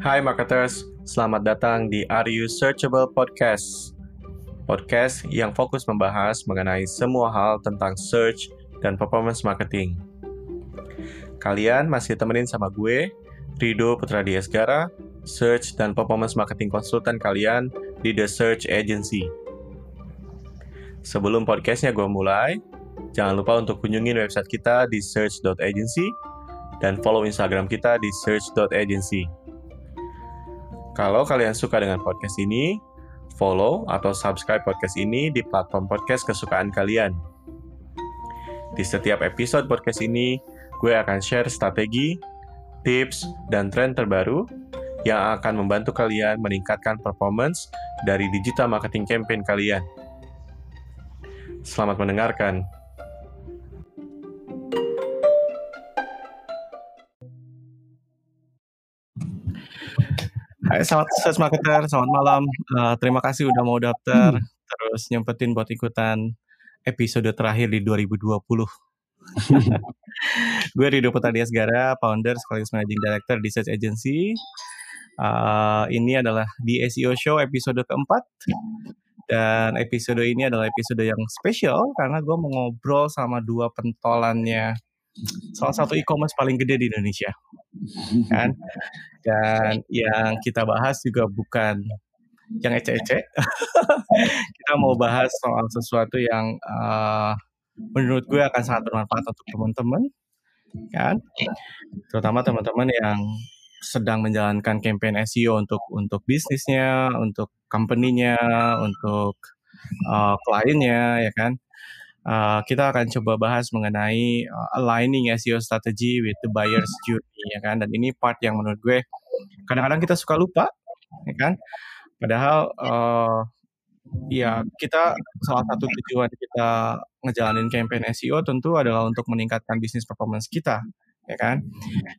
Hai marketers, selamat datang di Are You Searchable Podcast. Podcast yang fokus membahas mengenai semua hal tentang search dan performance marketing. Kalian masih temenin sama gue, Rido Putra Diesgara, search dan performance marketing konsultan kalian di The Search Agency. Sebelum podcastnya gue mulai, jangan lupa untuk kunjungin website kita di search.agency dan follow Instagram kita di search.agency. Kalau kalian suka dengan podcast ini, follow atau subscribe podcast ini di platform podcast kesukaan kalian. Di setiap episode podcast ini, gue akan share strategi, tips, dan tren terbaru yang akan membantu kalian meningkatkan performance dari digital marketing campaign kalian. Selamat mendengarkan. Selamat sukses marketer, selamat malam. Uh, terima kasih udah mau daftar, hmm. terus nyempetin buat ikutan episode terakhir di 2020. gue Rido Putra Gara, founder sekaligus managing director di Search Agency. Uh, ini adalah di SEO Show episode keempat. Dan episode ini adalah episode yang spesial karena gue mau ngobrol sama dua pentolannya salah satu e-commerce paling gede di Indonesia. Kan? Dan yang kita bahas juga bukan yang ece-ece. kita mau bahas soal sesuatu yang uh, menurut gue akan sangat bermanfaat untuk teman-teman kan terutama teman-teman yang sedang menjalankan campaign SEO untuk untuk bisnisnya, untuk company-nya, untuk uh, kliennya ya kan. Uh, kita akan coba bahas mengenai uh, aligning SEO strategy with the buyer's journey ya kan dan ini part yang menurut gue kadang-kadang kita suka lupa ya kan padahal uh, ya kita salah satu tujuan kita ngejalanin campaign SEO tentu adalah untuk meningkatkan bisnis performance kita ya kan?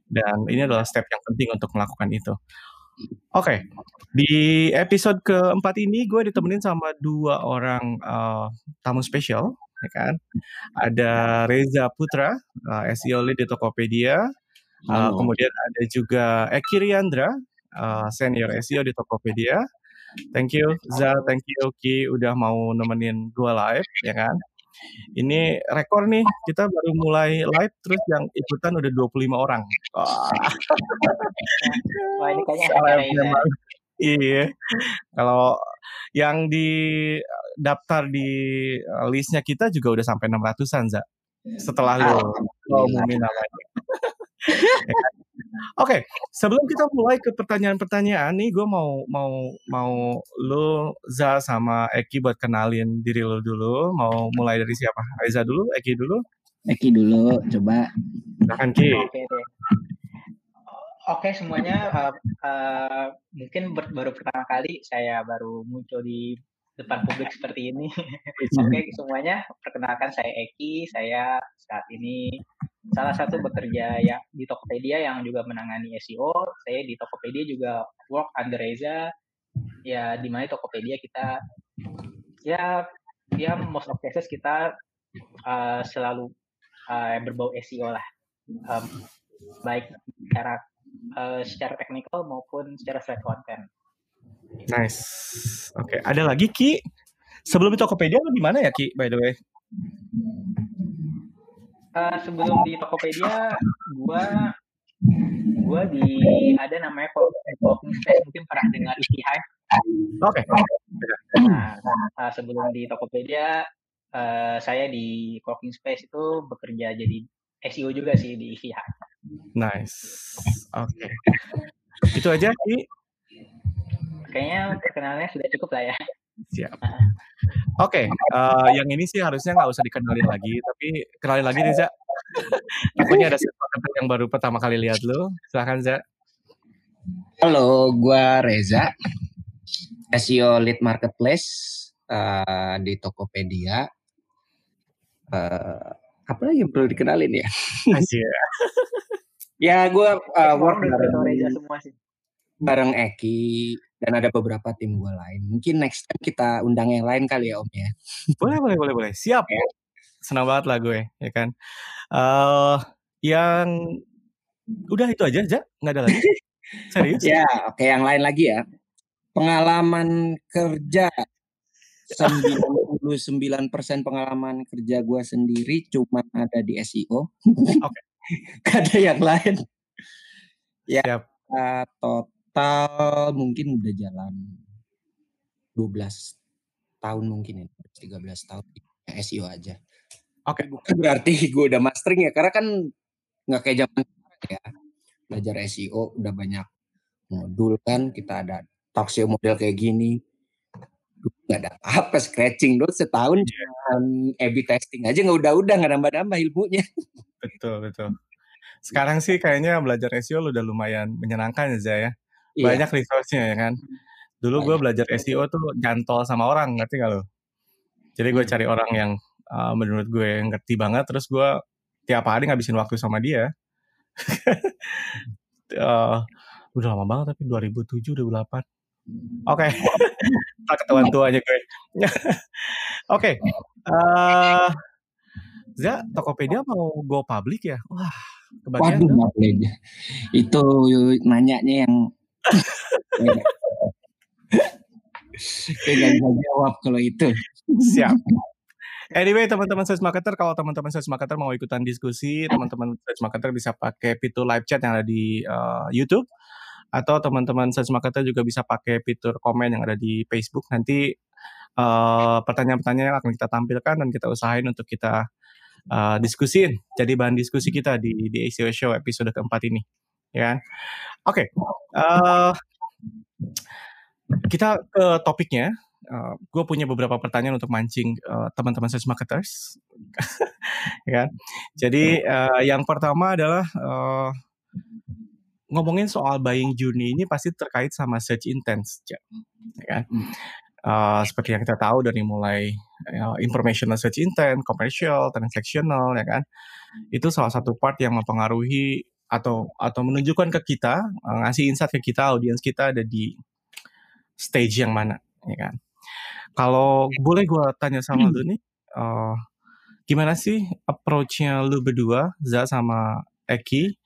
Dan ini adalah step yang penting untuk melakukan itu. Oke, okay. di episode keempat ini gue ditemenin sama dua orang uh, tamu spesial, ya kan? Ada Reza Putra, uh, SEO lead di Tokopedia. Uh, kemudian ada juga Eki Riandra, uh, senior SEO di Tokopedia. Thank you, Za. Thank you, Ki, udah mau nemenin gue live, ya kan? Ini rekor nih, kita baru mulai live terus yang ikutan udah 25 orang. Wah. Wah ini kayaknya Iya. Kalau yang di daftar di eh, listnya kita juga udah sampai 600-an, Za. Setelah lu umumin namanya. Ya kan? Oke, sebelum kita mulai ke pertanyaan-pertanyaan nih, gue mau mau mau lo Za sama Eki buat kenalin diri lo dulu. Mau mulai dari siapa? Reza dulu, Eki dulu. Eki dulu, coba. Silahkan Ki. Oke, oke. Oke semuanya, uh, uh, mungkin ber baru pertama kali saya baru muncul di depan publik seperti ini. Oke semuanya, perkenalkan saya Eki, saya saat ini salah satu bekerja ya di Tokopedia yang juga menangani SEO. Saya di Tokopedia juga work under Reza. Ya di mana Tokopedia kita ya ya most of cases kita uh, selalu uh, berbau SEO lah. Um, baik secara uh, secara teknikal maupun secara slide content. Nice. Oke, okay. ada lagi Ki? Sebelum Tokopedia lu di mana ya Ki by the way? uh, sebelum di Tokopedia gua gua di ada namanya co-working space mungkin pernah dengar Hive. Oke. Okay. Nah, uh, sebelum di Tokopedia uh, saya di co-working space itu bekerja jadi SEO juga sih di Hive. Nice. Oke. Okay. Itu aja sih. Kayaknya perkenalannya sudah cukup lah ya. Siap. Oke, okay, uh, eh, yang ini sih harusnya nggak usah dikenalin lagi, tapi kenalin lagi nih, Za. Takutnya ada sesuatu yang baru pertama kali lihat lo. Silahkan, Za. Halo, gua Reza, SEO Lead Marketplace uh, di Tokopedia. Uh, apa lagi yang perlu dikenalin ya? ya, gue uh, work bareng, bareng Eki, dan ada beberapa tim gue lain. Mungkin next time kita undang yang lain kali ya Om ya. Boleh boleh boleh boleh. Siap. Ya. Senang banget lah gue ya kan. Uh, yang udah itu aja aja nggak ada lagi. Serius? Ya, oke yang lain lagi ya. Pengalaman kerja 99% pengalaman kerja gue sendiri cuma ada di SEO. Oke. Gak ada yang lain. Ya, Siap. uh, total mungkin udah jalan 12 tahun mungkin ya, 13 tahun di SEO aja. Oke. Bukan berarti gue udah mastering ya, karena kan nggak kayak zaman ya. Belajar SEO udah banyak modul kan, kita ada talk show model kayak gini. Nggak ada apa scratching dulu setahun cuman A/B testing aja nggak udah-udah nggak nambah-nambah ilmunya. Betul, betul. Sekarang sih kayaknya belajar SEO udah lumayan menyenangkan ya, ya. Iya. Banyak resource-nya ya kan. Dulu gue belajar SEO tuh nyantol sama orang, ngerti gak lo? Jadi gue Hmm. cari orang yang uh, menurut gue ngerti banget, terus gue tiap hari ngabisin waktu sama dia. Eh, udah lama banget tapi 2007, 2008. Oke, tak ketahuan tua aja gue. Oke, eh Zah, Tokopedia mau go public ya? Wah, kebagian Waduh, boleh aja. Itu nanyanya yang nggak bisa jawab kalau itu. Siap. Anyway, teman-teman search marketer, kalau teman-teman search marketer mau ikutan diskusi, teman-teman search marketer bisa pakai fitur live chat yang ada di uh, YouTube, atau teman-teman search marketer juga bisa pakai fitur komen yang ada di Facebook. Nanti uh, pertanyaan-pertanyaan yang akan kita tampilkan dan kita usahain untuk kita uh, diskusin. Jadi bahan diskusi kita di di ACO Show episode keempat ini, ya. kan? Oke, uh, kita ke topiknya. Uh, gue punya beberapa pertanyaan untuk mancing uh, teman-teman search marketers, ya. kan? Jadi uh, yang pertama adalah uh, ngomongin soal buying journey ini pasti terkait sama search intent, ya kan? Uh, seperti yang kita tahu dari mulai uh, informational search intent, commercial, transactional, ya kan? Itu salah satu part yang mempengaruhi atau atau menunjukkan ke kita, uh, ngasih insight ke kita, audiens kita ada di stage yang mana, ya kan? Kalau boleh gue tanya sama lu nih, uh, gimana sih approach-nya lu berdua, Za sama Eki,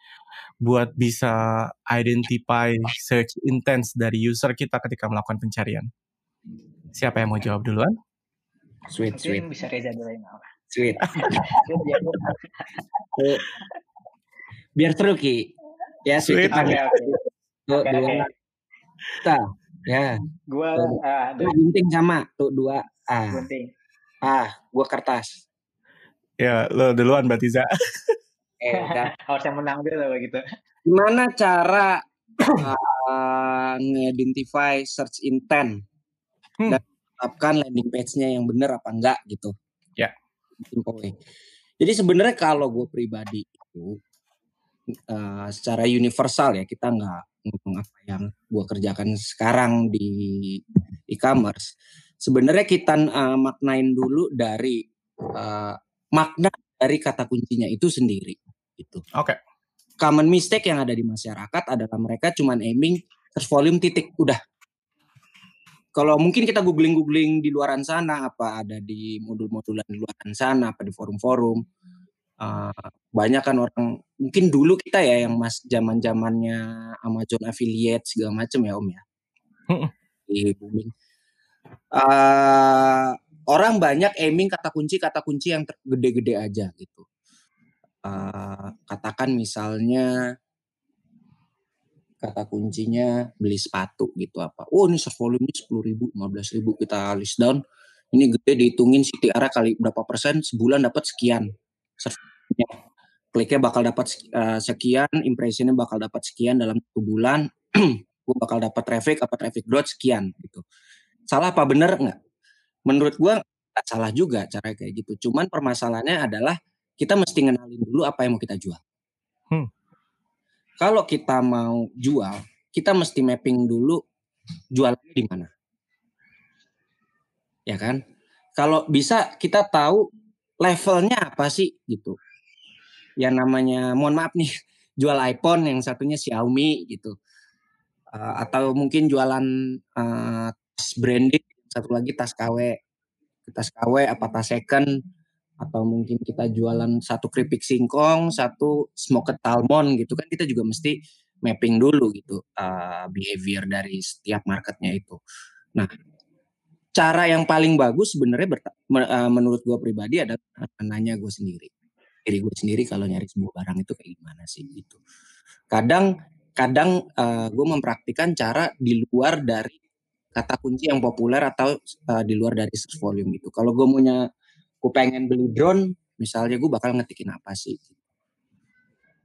buat bisa identify search intents dari user kita ketika melakukan pencarian? Siapa yang mau jawab duluan? Sweet, sweet, Mungkin bisa Reza dulu yang sweet. Biar seru Ki. Ya, Sweet. sweet. Kita Oke, oke. tuh Oke, dua. Kita. Ya, Gua Tuh. ah, tuh gunting sama tuh dua. Ah, gunting. ah, gua kertas. Ya, lo duluan berarti Za. Eh. Harus yang menang dulu begitu. Gimana cara uh, nge-identify search intent Hmm. dan tetapkan landing page-nya yang benar apa enggak gitu. Ya. Way. Jadi sebenarnya kalau gue pribadi itu uh, secara universal ya kita nggak ngomong apa yang gue kerjakan sekarang di e-commerce. Sebenarnya kita uh, maknain dulu dari uh, makna dari kata kuncinya itu sendiri gitu Oke. common mistake yang ada di masyarakat adalah mereka cuman aiming search volume titik udah. Kalau mungkin kita googling-googling di luaran sana apa ada di modul-modulan di luaran sana apa di forum-forum uh, banyak kan orang mungkin dulu kita ya yang mas zaman zamannya Amazon affiliate segala macam ya om ya Mm-mm. di booming Uh, orang banyak aiming kata kunci kata kunci yang gede-gede aja gitu Uh, katakan misalnya kata kuncinya beli sepatu gitu apa. Oh ini search volume sepuluh ribu, lima belas ribu kita list down. Ini gede dihitungin CTR kali berapa persen sebulan dapat sekian. Search volume-nya. Kliknya bakal dapat eh, sekian, impressionnya bakal dapat sekian dalam satu bulan. gue bakal dapat traffic apa traffic growth sekian gitu. Salah apa bener nggak? Menurut gue salah juga cara kayak gitu. Cuman permasalahannya adalah kita mesti ngenalin dulu apa yang mau kita jual. Hmm. Kalau kita mau jual, kita mesti mapping dulu jualannya di mana. Ya kan? Kalau bisa kita tahu levelnya apa sih gitu. Yang namanya mohon maaf nih, jual iPhone yang satunya Xiaomi gitu. Eh, atau mungkin jualan tas branded, satu lagi tas KW. Tas KW apa tas second atau mungkin kita jualan satu keripik singkong, satu smoked salmon gitu kan kita juga mesti mapping dulu gitu uh, behavior dari setiap marketnya itu. Nah, cara yang paling bagus sebenarnya uh, menurut gue pribadi adalah nanya gue sendiri, diri gue sendiri kalau nyari sebuah barang itu kayak gimana sih gitu. Kadang kadang uh, gue mempraktikkan cara di luar dari kata kunci yang populer atau uh, di luar dari search volume gitu. Kalau gue punya, gue pengen beli drone, misalnya gue bakal ngetikin apa sih?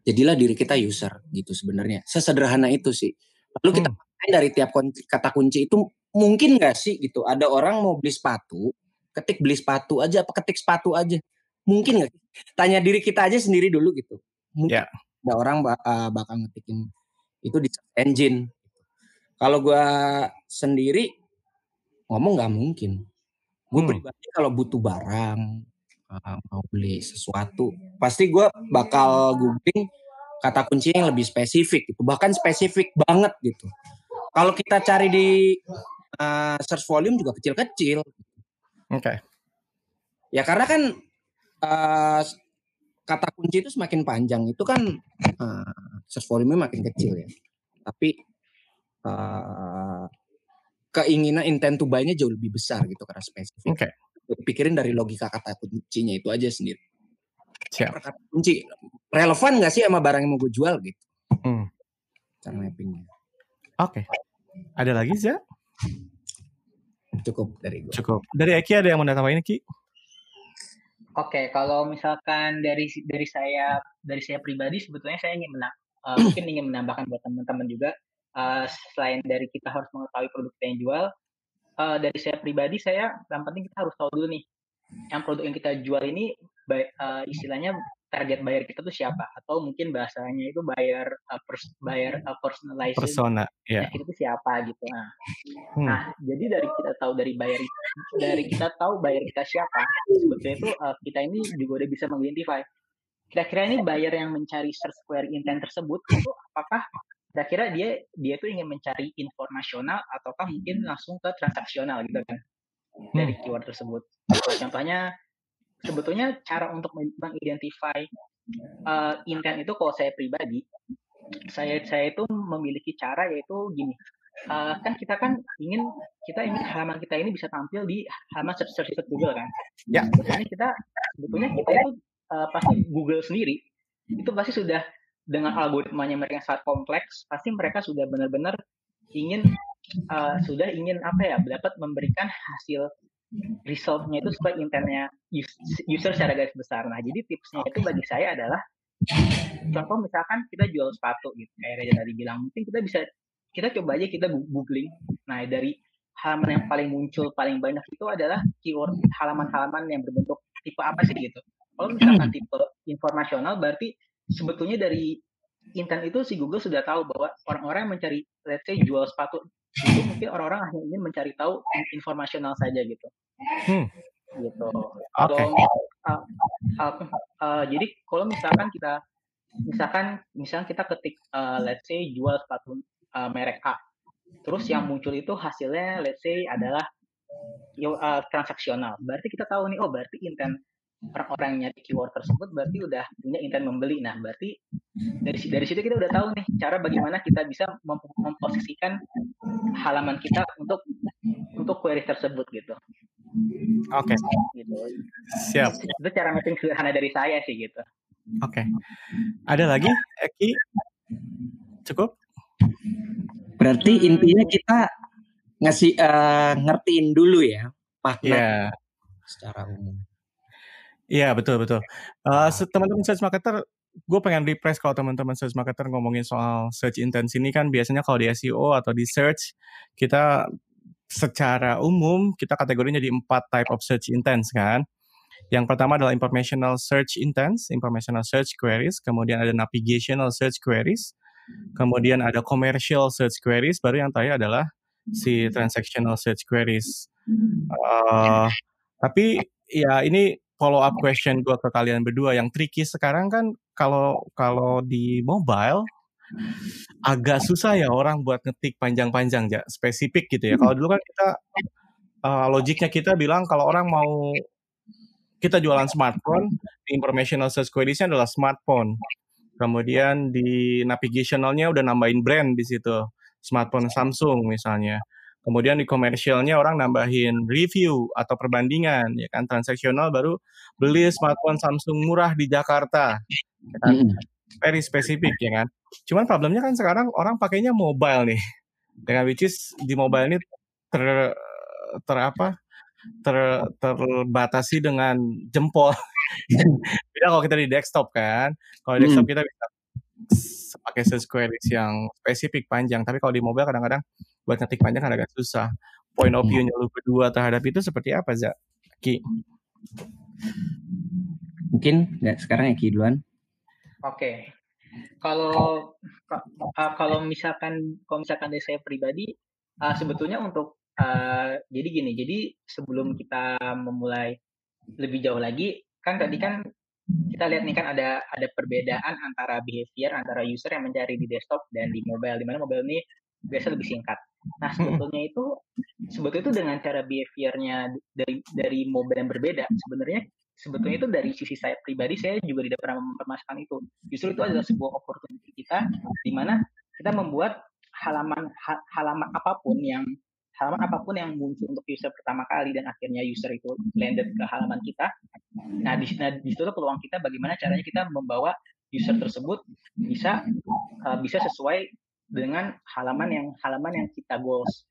Jadilah diri kita user gitu sebenarnya. Sesederhana itu sih. Lalu kita hmm. dari tiap kunci, kata kunci itu mungkin nggak sih gitu? Ada orang mau beli sepatu, ketik beli sepatu aja, apa ketik sepatu aja? Mungkin nggak? Tanya diri kita aja sendiri dulu gitu. Mungkin yeah. ada orang uh, bakal ngetikin itu di engine kalau gue sendiri ngomong nggak mungkin. Gue hmm. pribadi kalau butuh barang, uh, mau beli sesuatu, pasti gue bakal googling kata kunci yang lebih spesifik gitu, bahkan spesifik banget gitu. Kalau kita cari di uh, search volume juga kecil-kecil. Oke. Okay. Ya karena kan uh, kata kunci itu semakin panjang itu kan uh, search volume makin kecil ya. Tapi uh, keinginan intent to buy-nya jauh lebih besar gitu karena spesifik. Oke. Okay. Pikirin dari logika kata kuncinya itu aja sendiri. Siap. Kata kunci relevan nggak sih sama barang yang mau gue jual gitu? Hmm. Cara mappingnya. Oke. Okay. Ada lagi Zia? Cukup dari gue. Cukup. Dari Eki ada yang mau tambahin Ki? Oke, okay, kalau misalkan dari dari saya dari saya pribadi sebetulnya saya ingin menang, uh, mungkin ingin menambahkan buat teman-teman juga uh, selain dari kita harus mengetahui produk yang jual, uh, dari saya pribadi saya yang penting kita harus tahu dulu nih, yang produk yang kita jual ini uh, istilahnya target buyer kita tuh siapa atau mungkin bahasanya itu buyer uh, pers buyer uh, personalized persona ya yeah. itu siapa gitu nah. Hmm. nah jadi dari kita tahu dari buyer dari kita tahu buyer kita siapa sebetulnya itu uh, kita ini juga udah bisa mengidentify kira-kira ini buyer yang mencari search query intent tersebut itu apakah kira-kira dia dia tuh ingin mencari informasional ataukah mungkin langsung ke transaksional gitu kan dari hmm. keyword tersebut. Contohnya sebetulnya cara untuk mengidentify uh, intent itu kalau saya pribadi saya saya itu memiliki cara yaitu gini uh, kan kita kan ingin kita ingin halaman kita ini bisa tampil di halaman search search Google kan ya sebetulnya kita sebetulnya kita itu uh, pasti Google sendiri itu pasti sudah dengan algoritmanya mereka yang sangat kompleks, pasti mereka sudah benar-benar ingin uh, sudah ingin apa ya dapat memberikan hasil resultnya itu sesuai intentnya user secara garis besar. Nah, jadi tipsnya itu bagi saya adalah contoh misalkan kita jual sepatu gitu, kayak Reza tadi bilang, mungkin kita bisa kita coba aja kita googling. Nah, dari halaman yang paling muncul paling banyak itu adalah keyword halaman-halaman yang berbentuk tipe apa sih gitu. Kalau misalkan tipe informasional berarti sebetulnya dari intent itu si Google sudah tahu bahwa orang-orang yang mencari let's say jual sepatu itu mungkin orang-orang hanya ingin mencari tahu informasional saja gitu. Hmm. Gitu. Okay. uh, uh, uh, jadi kalau misalkan kita misalkan misalkan kita ketik uh, let's say jual sepatu uh, merek A. Terus yang muncul itu hasilnya let's say adalah uh, transaksional. Berarti kita tahu nih oh berarti intent orang-orang yang nyari keyword tersebut berarti udah punya intent membeli. Nah, berarti dari dari situ kita udah tahu nih cara bagaimana kita bisa mem memposisikan halaman kita untuk untuk query tersebut gitu. Oke. Okay. Gitu. Siap. Itu cara mapping sederhana dari saya sih gitu. Oke. Okay. Ada lagi, Eki? Cukup? Berarti intinya kita ngasih uh, ngertiin dulu ya makna yeah. secara umum. Iya betul betul. Uh, teman-teman search marketer, gue pengen refresh kalau teman-teman search marketer ngomongin soal search intent ini kan biasanya kalau di SEO atau di search kita secara umum kita kategorinya di empat type of search intents kan. Yang pertama adalah informational search intents, informational search queries, kemudian ada navigational search queries, kemudian ada commercial search queries, baru yang terakhir adalah si transactional search queries. Uh, tapi ya ini follow up question gue ke kalian berdua yang tricky sekarang kan kalau kalau di mobile agak susah ya orang buat ngetik panjang-panjang ya spesifik gitu ya. Kalau dulu kan kita uh, logiknya kita bilang kalau orang mau kita jualan smartphone, informational search queries adalah smartphone. Kemudian di navigationalnya udah nambahin brand di situ. Smartphone Samsung misalnya. Kemudian di komersialnya orang nambahin review atau perbandingan ya kan transaksional baru beli smartphone Samsung murah di Jakarta. Ya kan? Very spesifik ya kan. Cuman problemnya kan sekarang orang pakainya mobile nih. Dengan which is di mobile ini ter ter apa? ter terbatasi dengan jempol. Beda kalau kita di desktop kan. Kalau di desktop kita bisa pakai queries yang spesifik panjang, tapi kalau di mobile kadang-kadang buat ngetik panjang kan agak susah. Point of view-nya lu berdua terhadap itu seperti apa, Za? Ki? Mungkin nggak sekarang ya Ki duluan. Oke. Okay. Kalau uh, kalau misalkan kalau misalkan dari saya pribadi uh, sebetulnya untuk uh, jadi gini, jadi sebelum kita memulai lebih jauh lagi kan tadi kan kita lihat nih kan ada ada perbedaan antara behavior antara user yang mencari di desktop dan di mobile di mana mobile ini biasa lebih singkat. Nah sebetulnya itu sebetulnya itu dengan cara behaviornya dari dari mobile yang berbeda sebenarnya sebetulnya itu dari sisi saya pribadi saya juga tidak pernah mempermasalahkan itu. Justru itu adalah sebuah opportunity kita di mana kita membuat halaman halaman apa pun yang halaman apa pun yang muncul untuk user pertama kali dan akhirnya user itu landed ke halaman kita. Nah, di, nah, di situ peluang kita bagaimana caranya kita membawa user tersebut bisa uh, bisa sesuai dengan halaman yang halaman yang kita goals.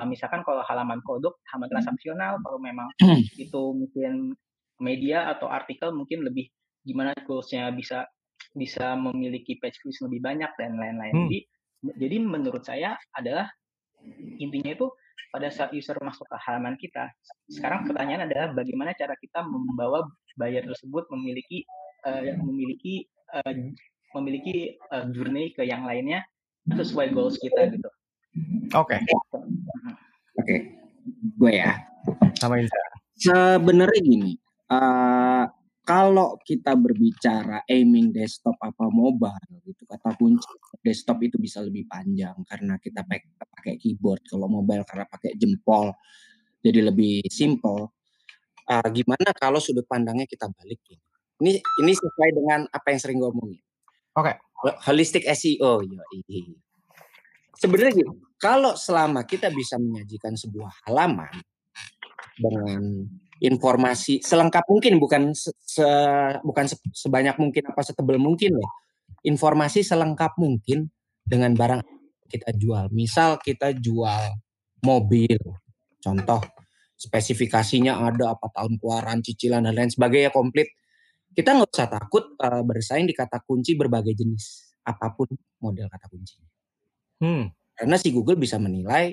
Uh, misalkan kalau halaman produk, halaman transaksional, kalau memang hmm. itu mungkin media atau artikel mungkin lebih gimana goalsnya bisa bisa memiliki page views lebih banyak dan lain-lain. Hmm. Jadi jadi menurut saya adalah intinya itu pada saat user masuk ke halaman kita. Sekarang pertanyaan adalah bagaimana cara kita membawa buyer tersebut memiliki uh, memiliki uh, memiliki uh, journey ke yang lainnya sesuai goals kita gitu. Oke. Okay. Oke. Okay. Gue ya. Sama Sebenarnya gini, uh, kalau kita berbicara aiming desktop apa mobile gitu kata kunci desktop itu bisa lebih panjang karena kita pakai keyboard kalau mobile karena pakai jempol jadi lebih simple uh, gimana kalau sudut pandangnya kita balikin ini ini sesuai dengan apa yang sering gue omongin oke okay. Holistic SEO ya sebenarnya gitu kalau selama kita bisa menyajikan sebuah halaman dengan informasi selengkap mungkin bukan se, se bukan se, sebanyak mungkin apa setebal mungkin loh. Informasi selengkap mungkin dengan barang kita jual. Misal kita jual mobil. Contoh spesifikasinya ada apa tahun keluaran, cicilan dan lain sebagainya komplit. Kita nggak usah takut uh, bersaing di kata kunci berbagai jenis apa pun model kata kunci. Hmm. Karena si Google bisa menilai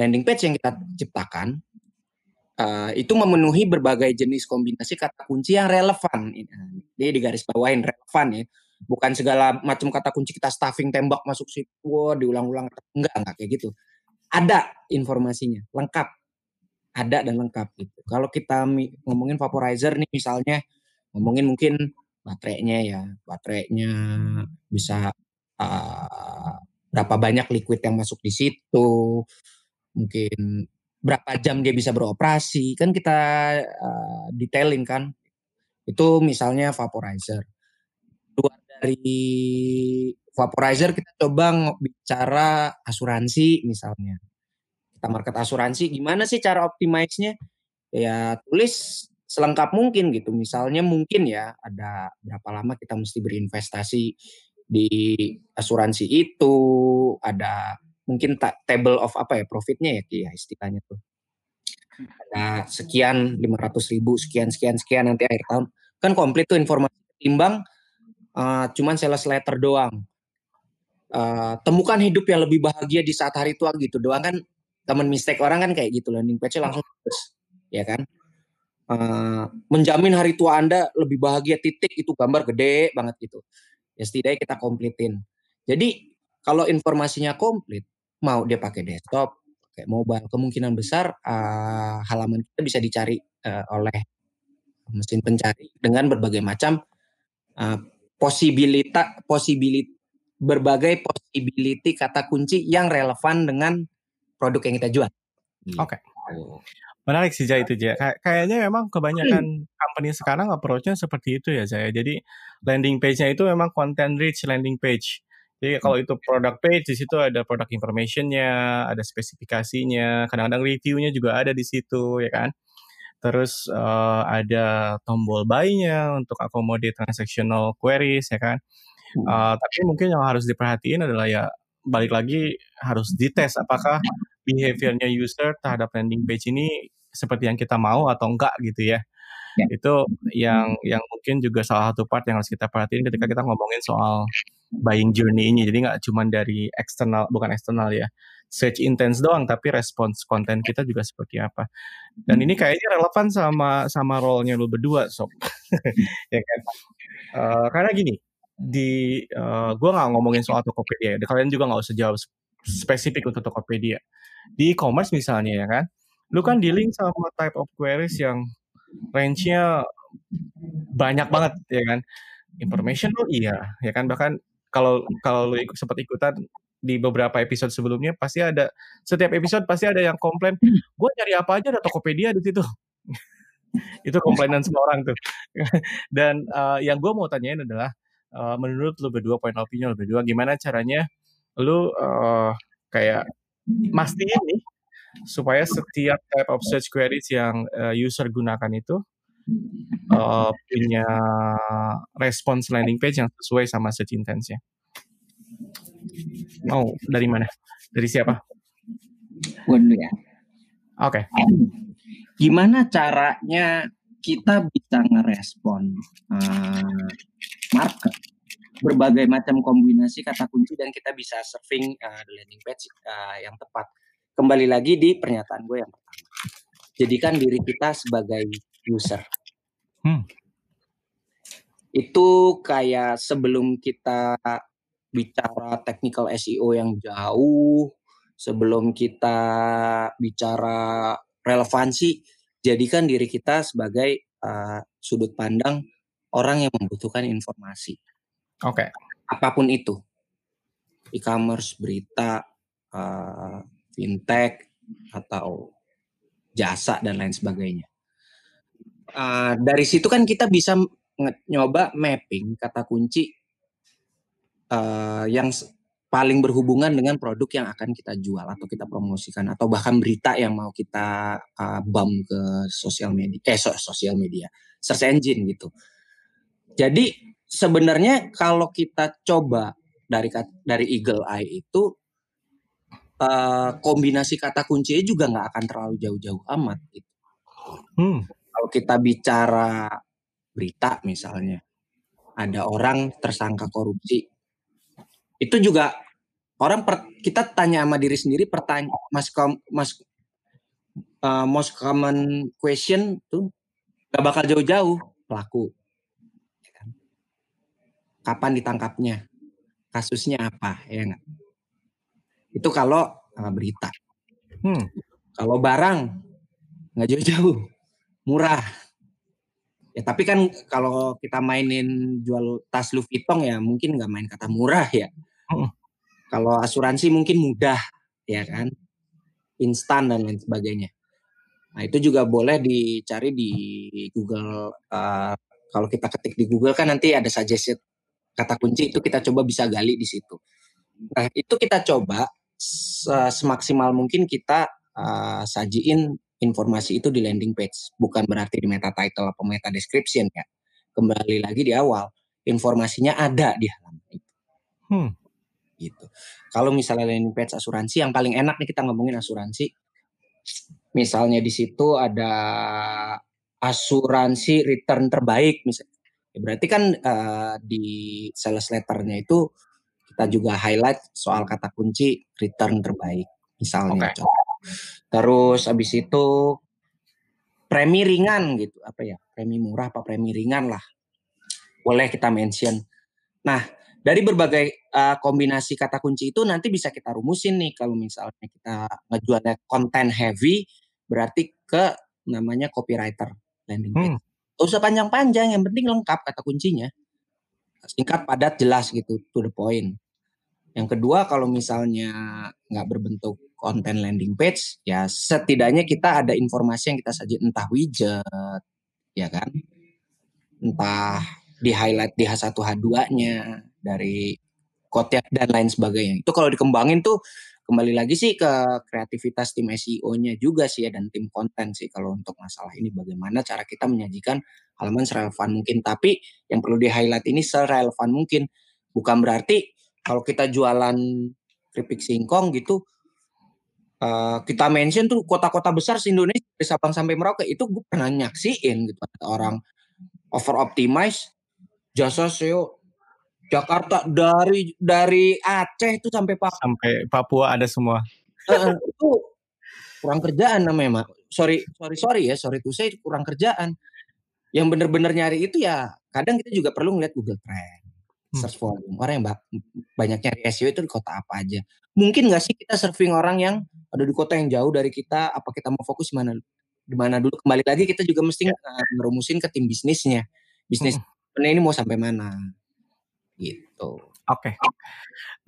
landing page yang kita ciptakan uh, itu memenuhi berbagai jenis kombinasi kata kunci yang relevan. Ini di garis bawain relevan ya. Bukan segala macam kata kunci kita stuffing tembak masuk situ, wow, diulang-ulang. Enggak, enggak kayak gitu. Ada informasinya, lengkap. Ada dan lengkap gitu. Kalau kita ngomongin vaporizer nih misalnya, ngomongin mungkin baterainya ya, baterainya bisa uh, berapa banyak liquid yang masuk di situ, mungkin berapa jam dia bisa beroperasi kan kita uh, detailing kan. Itu misalnya vaporizer. Luar dari vaporizer kita coba bicara asuransi misalnya. Kita market asuransi gimana sih cara optimize-nya? Ya tulis selengkap mungkin gitu. Misalnya mungkin ya ada berapa lama kita mesti berinvestasi di asuransi itu ada mungkin table of apa ya profitnya ya ya istilahnya tuh. Ada sekian 500 ribu sekian sekian sekian nanti akhir tahun. Kan komplit tuh informasi timbang uh, cuman sales letter doang. Uh, temukan hidup yang lebih bahagia di saat hari tua gitu doang. Kan teman mistake orang kan kayak gitu landing page langsung terus ya kan uh, menjamin hari tua anda lebih bahagia titik itu gambar gede banget gitu ya setidaknya kita komplitin jadi kalau informasinya komplit mau dia pakai desktop, pakai mobile, kemungkinan besar uh, halaman kita bisa dicari uh, oleh mesin pencari dengan berbagai macam uh, posibilita posibility berbagai possibility kata kunci yang relevan dengan produk yang kita jual. Oke. Okay. Menarik sih Jay itu Jay. Kay kayaknya memang kebanyakan company sekarang approach-nya seperti itu ya Jay. Jadi landing page-nya itu memang content rich landing page. Jadi kalau itu product page di situ ada product information-nya, ada spesifikasinya, kadang-kadang review-nya juga ada di situ ya kan. Terus uh, ada tombol buy-nya untuk accommodate transactional queries ya kan. Uh, tapi mungkin yang harus diperhatiin adalah ya balik lagi harus dites apakah behaviornya user terhadap landing page ini seperti yang kita mau atau enggak gitu ya. ya. Itu yang yang mungkin juga salah satu part yang harus kita perhatiin ketika kita ngomongin soal buying journey ini. Jadi nggak cuma dari eksternal, bukan eksternal ya, search intense doang, tapi respons konten kita juga seperti apa. Dan ini kayaknya relevan sama sama role-nya lu berdua, sob. ya kan? Uh, karena gini, di uh, eh, gue nggak ngomongin soal Tokopedia, kalian juga nggak usah jawab spesifik untuk Tokopedia di e-commerce misalnya ya kan, lu kan dealing sama type of queries yang range-nya banyak banget ya kan. Information lu iya ya kan? Bahkan kalau kalau lu ikut sempat ikutan di beberapa episode sebelumnya pasti ada setiap episode pasti ada yang komplain gue cari apa aja ada Tokopedia di situ. Itu komplainan semua orang tuh. Dan uh, yang gue mau tanyain adalah uh, menurut lu berdua point of view lu berdua gimana caranya lu uh, kayak mastiin nih supaya setiap type of search queries yang uh, user gunakan itu uh, punya response landing page yang sesuai sama search intentnya. Mau oh, dari mana? Dari siapa? Gue dulu ya. Oke. Okay. Gimana caranya kita bisa ngerespon uh, market berbagai macam kombinasi kata kunci dan kita bisa surfing uh, the landing page uh, yang tepat. Kembali lagi di pernyataan gue yang pertama. Jadikan diri kita sebagai user. Hmm. Itu kayak sebelum kita bicara technical SEO yang jauh, sebelum kita bicara relevansi, jadikan diri kita sebagai uh, sudut pandang orang yang membutuhkan informasi. Oke. Okay. Apa pun itu, e-commerce, berita, uh, fintech, atau jasa dan lain sebagainya. Uh, dari situ kan kita bisa nyoba mapping kata kunci uh, yang paling berhubungan dengan produk yang akan kita jual atau kita promosikan atau bahkan berita yang mau kita uh, bump ke sosial media eh sosial media search engine gitu. Jadi sebenarnya kalau kita coba dari dari Eagle Eye itu uh, kombinasi kata kuncinya juga nggak akan terlalu jauh-jauh amat gitu. Hmm. Kalau kita bicara berita misalnya ada orang tersangka korupsi itu juga orang per, kita tanya sama diri sendiri pertanyaan mas mas uh, most common question tuh gak bakal jauh-jauh pelaku kapan ditangkapnya, kasusnya apa, ya enggak? Itu kalau uh, berita. Hmm. Kalau barang nggak jauh-jauh, murah. Ya tapi kan kalau kita mainin jual tas Louis Vuitton ya mungkin nggak main kata murah ya. Hmm. Kalau asuransi mungkin mudah, ya kan, instan dan lain sebagainya. Nah itu juga boleh dicari di Google. Uh, kalau kita ketik di Google kan nanti ada suggested kata kunci itu kita coba bisa gali di situ. Nah, itu kita coba semaksimal mungkin kita uh, sajiin informasi itu di landing page, bukan berarti di meta title atau meta description ya. Kembali lagi di awal, informasinya ada di halaman itu. Hmm. Gitu. Kalau misalnya landing page asuransi yang paling enak nih kita ngomongin asuransi. Misalnya di situ ada asuransi return terbaik misalnya Ya, berarti kan uh, di sales letternya itu kita juga highlight soal kata kunci return terbaik misalnya. Okay. Terus habis itu premi ringan gitu apa ya premi murah apa premi ringan lah boleh kita mention. Nah dari berbagai uh, kombinasi kata kunci itu nanti bisa kita rumusin nih kalau misalnya kita ngejualnya konten heavy berarti ke namanya copywriter landing page. Hmm. Gak usah panjang-panjang, yang penting lengkap kata kuncinya. Singkat, padat, jelas gitu, to the point. Yang kedua kalau misalnya nggak berbentuk konten landing page, ya setidaknya kita ada informasi yang kita saji entah widget, ya kan, entah di highlight di H1 H2-nya dari code dan lain sebagainya. Itu kalau dikembangin tuh kembali lagi sih ke kreativitas tim SEO-nya juga sih ya dan tim konten sih kalau untuk masalah ini bagaimana cara kita menyajikan halaman serelevan mungkin. Tapi yang perlu di highlight ini serelevan mungkin. Bukan berarti kalau kita jualan keripik singkong gitu uh, kita mention tuh kota-kota besar di Indonesia dari Sabang sampai Merauke itu gue pernah nyaksiin gitu orang. Over optimize jasa SEO Jakarta dari dari Aceh itu sampai Papua. Sampai Papua ada semua. Uh, itu kurang kerjaan namanya, Mak. Sorry, sorry, sorry ya, sorry tuh saya kurang kerjaan. Yang bener-bener nyari itu ya kadang kita juga perlu ngeliat Google Trend, hmm. search volume. Orang yang banyak nyari SEO itu di kota apa aja. Mungkin nggak sih kita surfing orang yang ada di kota yang jauh dari kita, apa kita mau fokus mana di mana dulu kembali lagi kita juga mesti ya. ngerumusin ke tim bisnisnya. Bisnis hmm. ini mau sampai mana gitu. Oke, okay.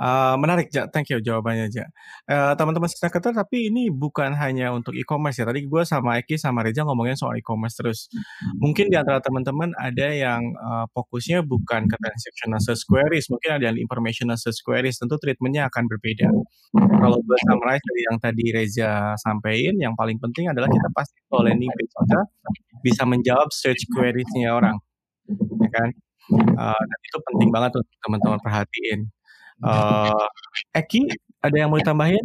uh, menarik ja, thank you jawabannya ja. Uh, teman-teman marketer, tapi ini bukan hanya untuk e-commerce ya. Tadi gue sama Eki sama Reza ngomongin soal e-commerce terus. Mungkin di antara teman-teman ada yang uh, fokusnya bukan ke transactional search queries, mungkin ada yang informational search queries. Tentu treatmentnya akan berbeda. Kalau gue summarize dari yang tadi Reza sampaikan, yang paling penting adalah kita pasti kalau landing page kita bisa menjawab search queriesnya orang, ya kan? Uh, dan itu penting banget untuk teman-teman perhatiin. Uh, Eki, ada yang mau ditambahin?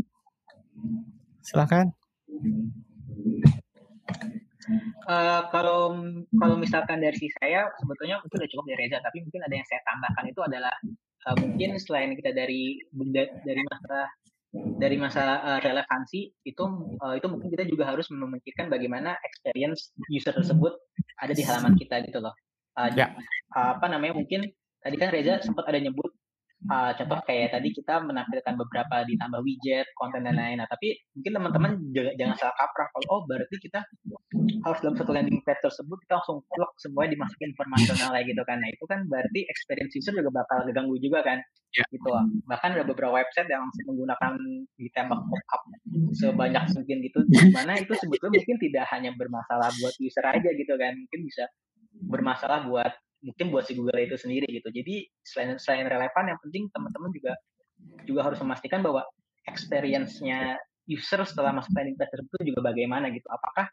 Silahkan. Uh, kalau kalau misalkan dari si saya sebetulnya itu udah cukup dari Reza tapi mungkin ada yang saya tambahkan itu adalah uh, mungkin selain kita dari dari masa dari masa uh, relevansi itu uh, itu mungkin kita juga harus memikirkan bagaimana experience user tersebut ada di halaman kita gitu loh uh, ya. apa namanya mungkin tadi kan Reza sempat ada nyebut uh, contoh kayak tadi kita menampilkan beberapa ditambah widget, konten dan lain. Nah, tapi mungkin teman-teman jangan salah kaprah kalau oh berarti kita harus dalam satu landing page tersebut kita langsung plug semuanya dimasukin informasional kayak gitu kan. Nah, itu kan berarti experience user juga bakal terganggu juga kan. Ya. Gitu. Bahkan ada beberapa website yang menggunakan ditembak pop-up sebanyak mungkin gitu. Di mana itu sebetulnya mungkin tidak hanya bermasalah buat user aja gitu kan. Mungkin bisa bermasalah buat mungkin buat si Google itu sendiri gitu. Jadi selain selain relevan, yang penting teman-teman juga juga harus memastikan bahwa experience-nya user setelah masuk landing page tersebut juga bagaimana gitu. Apakah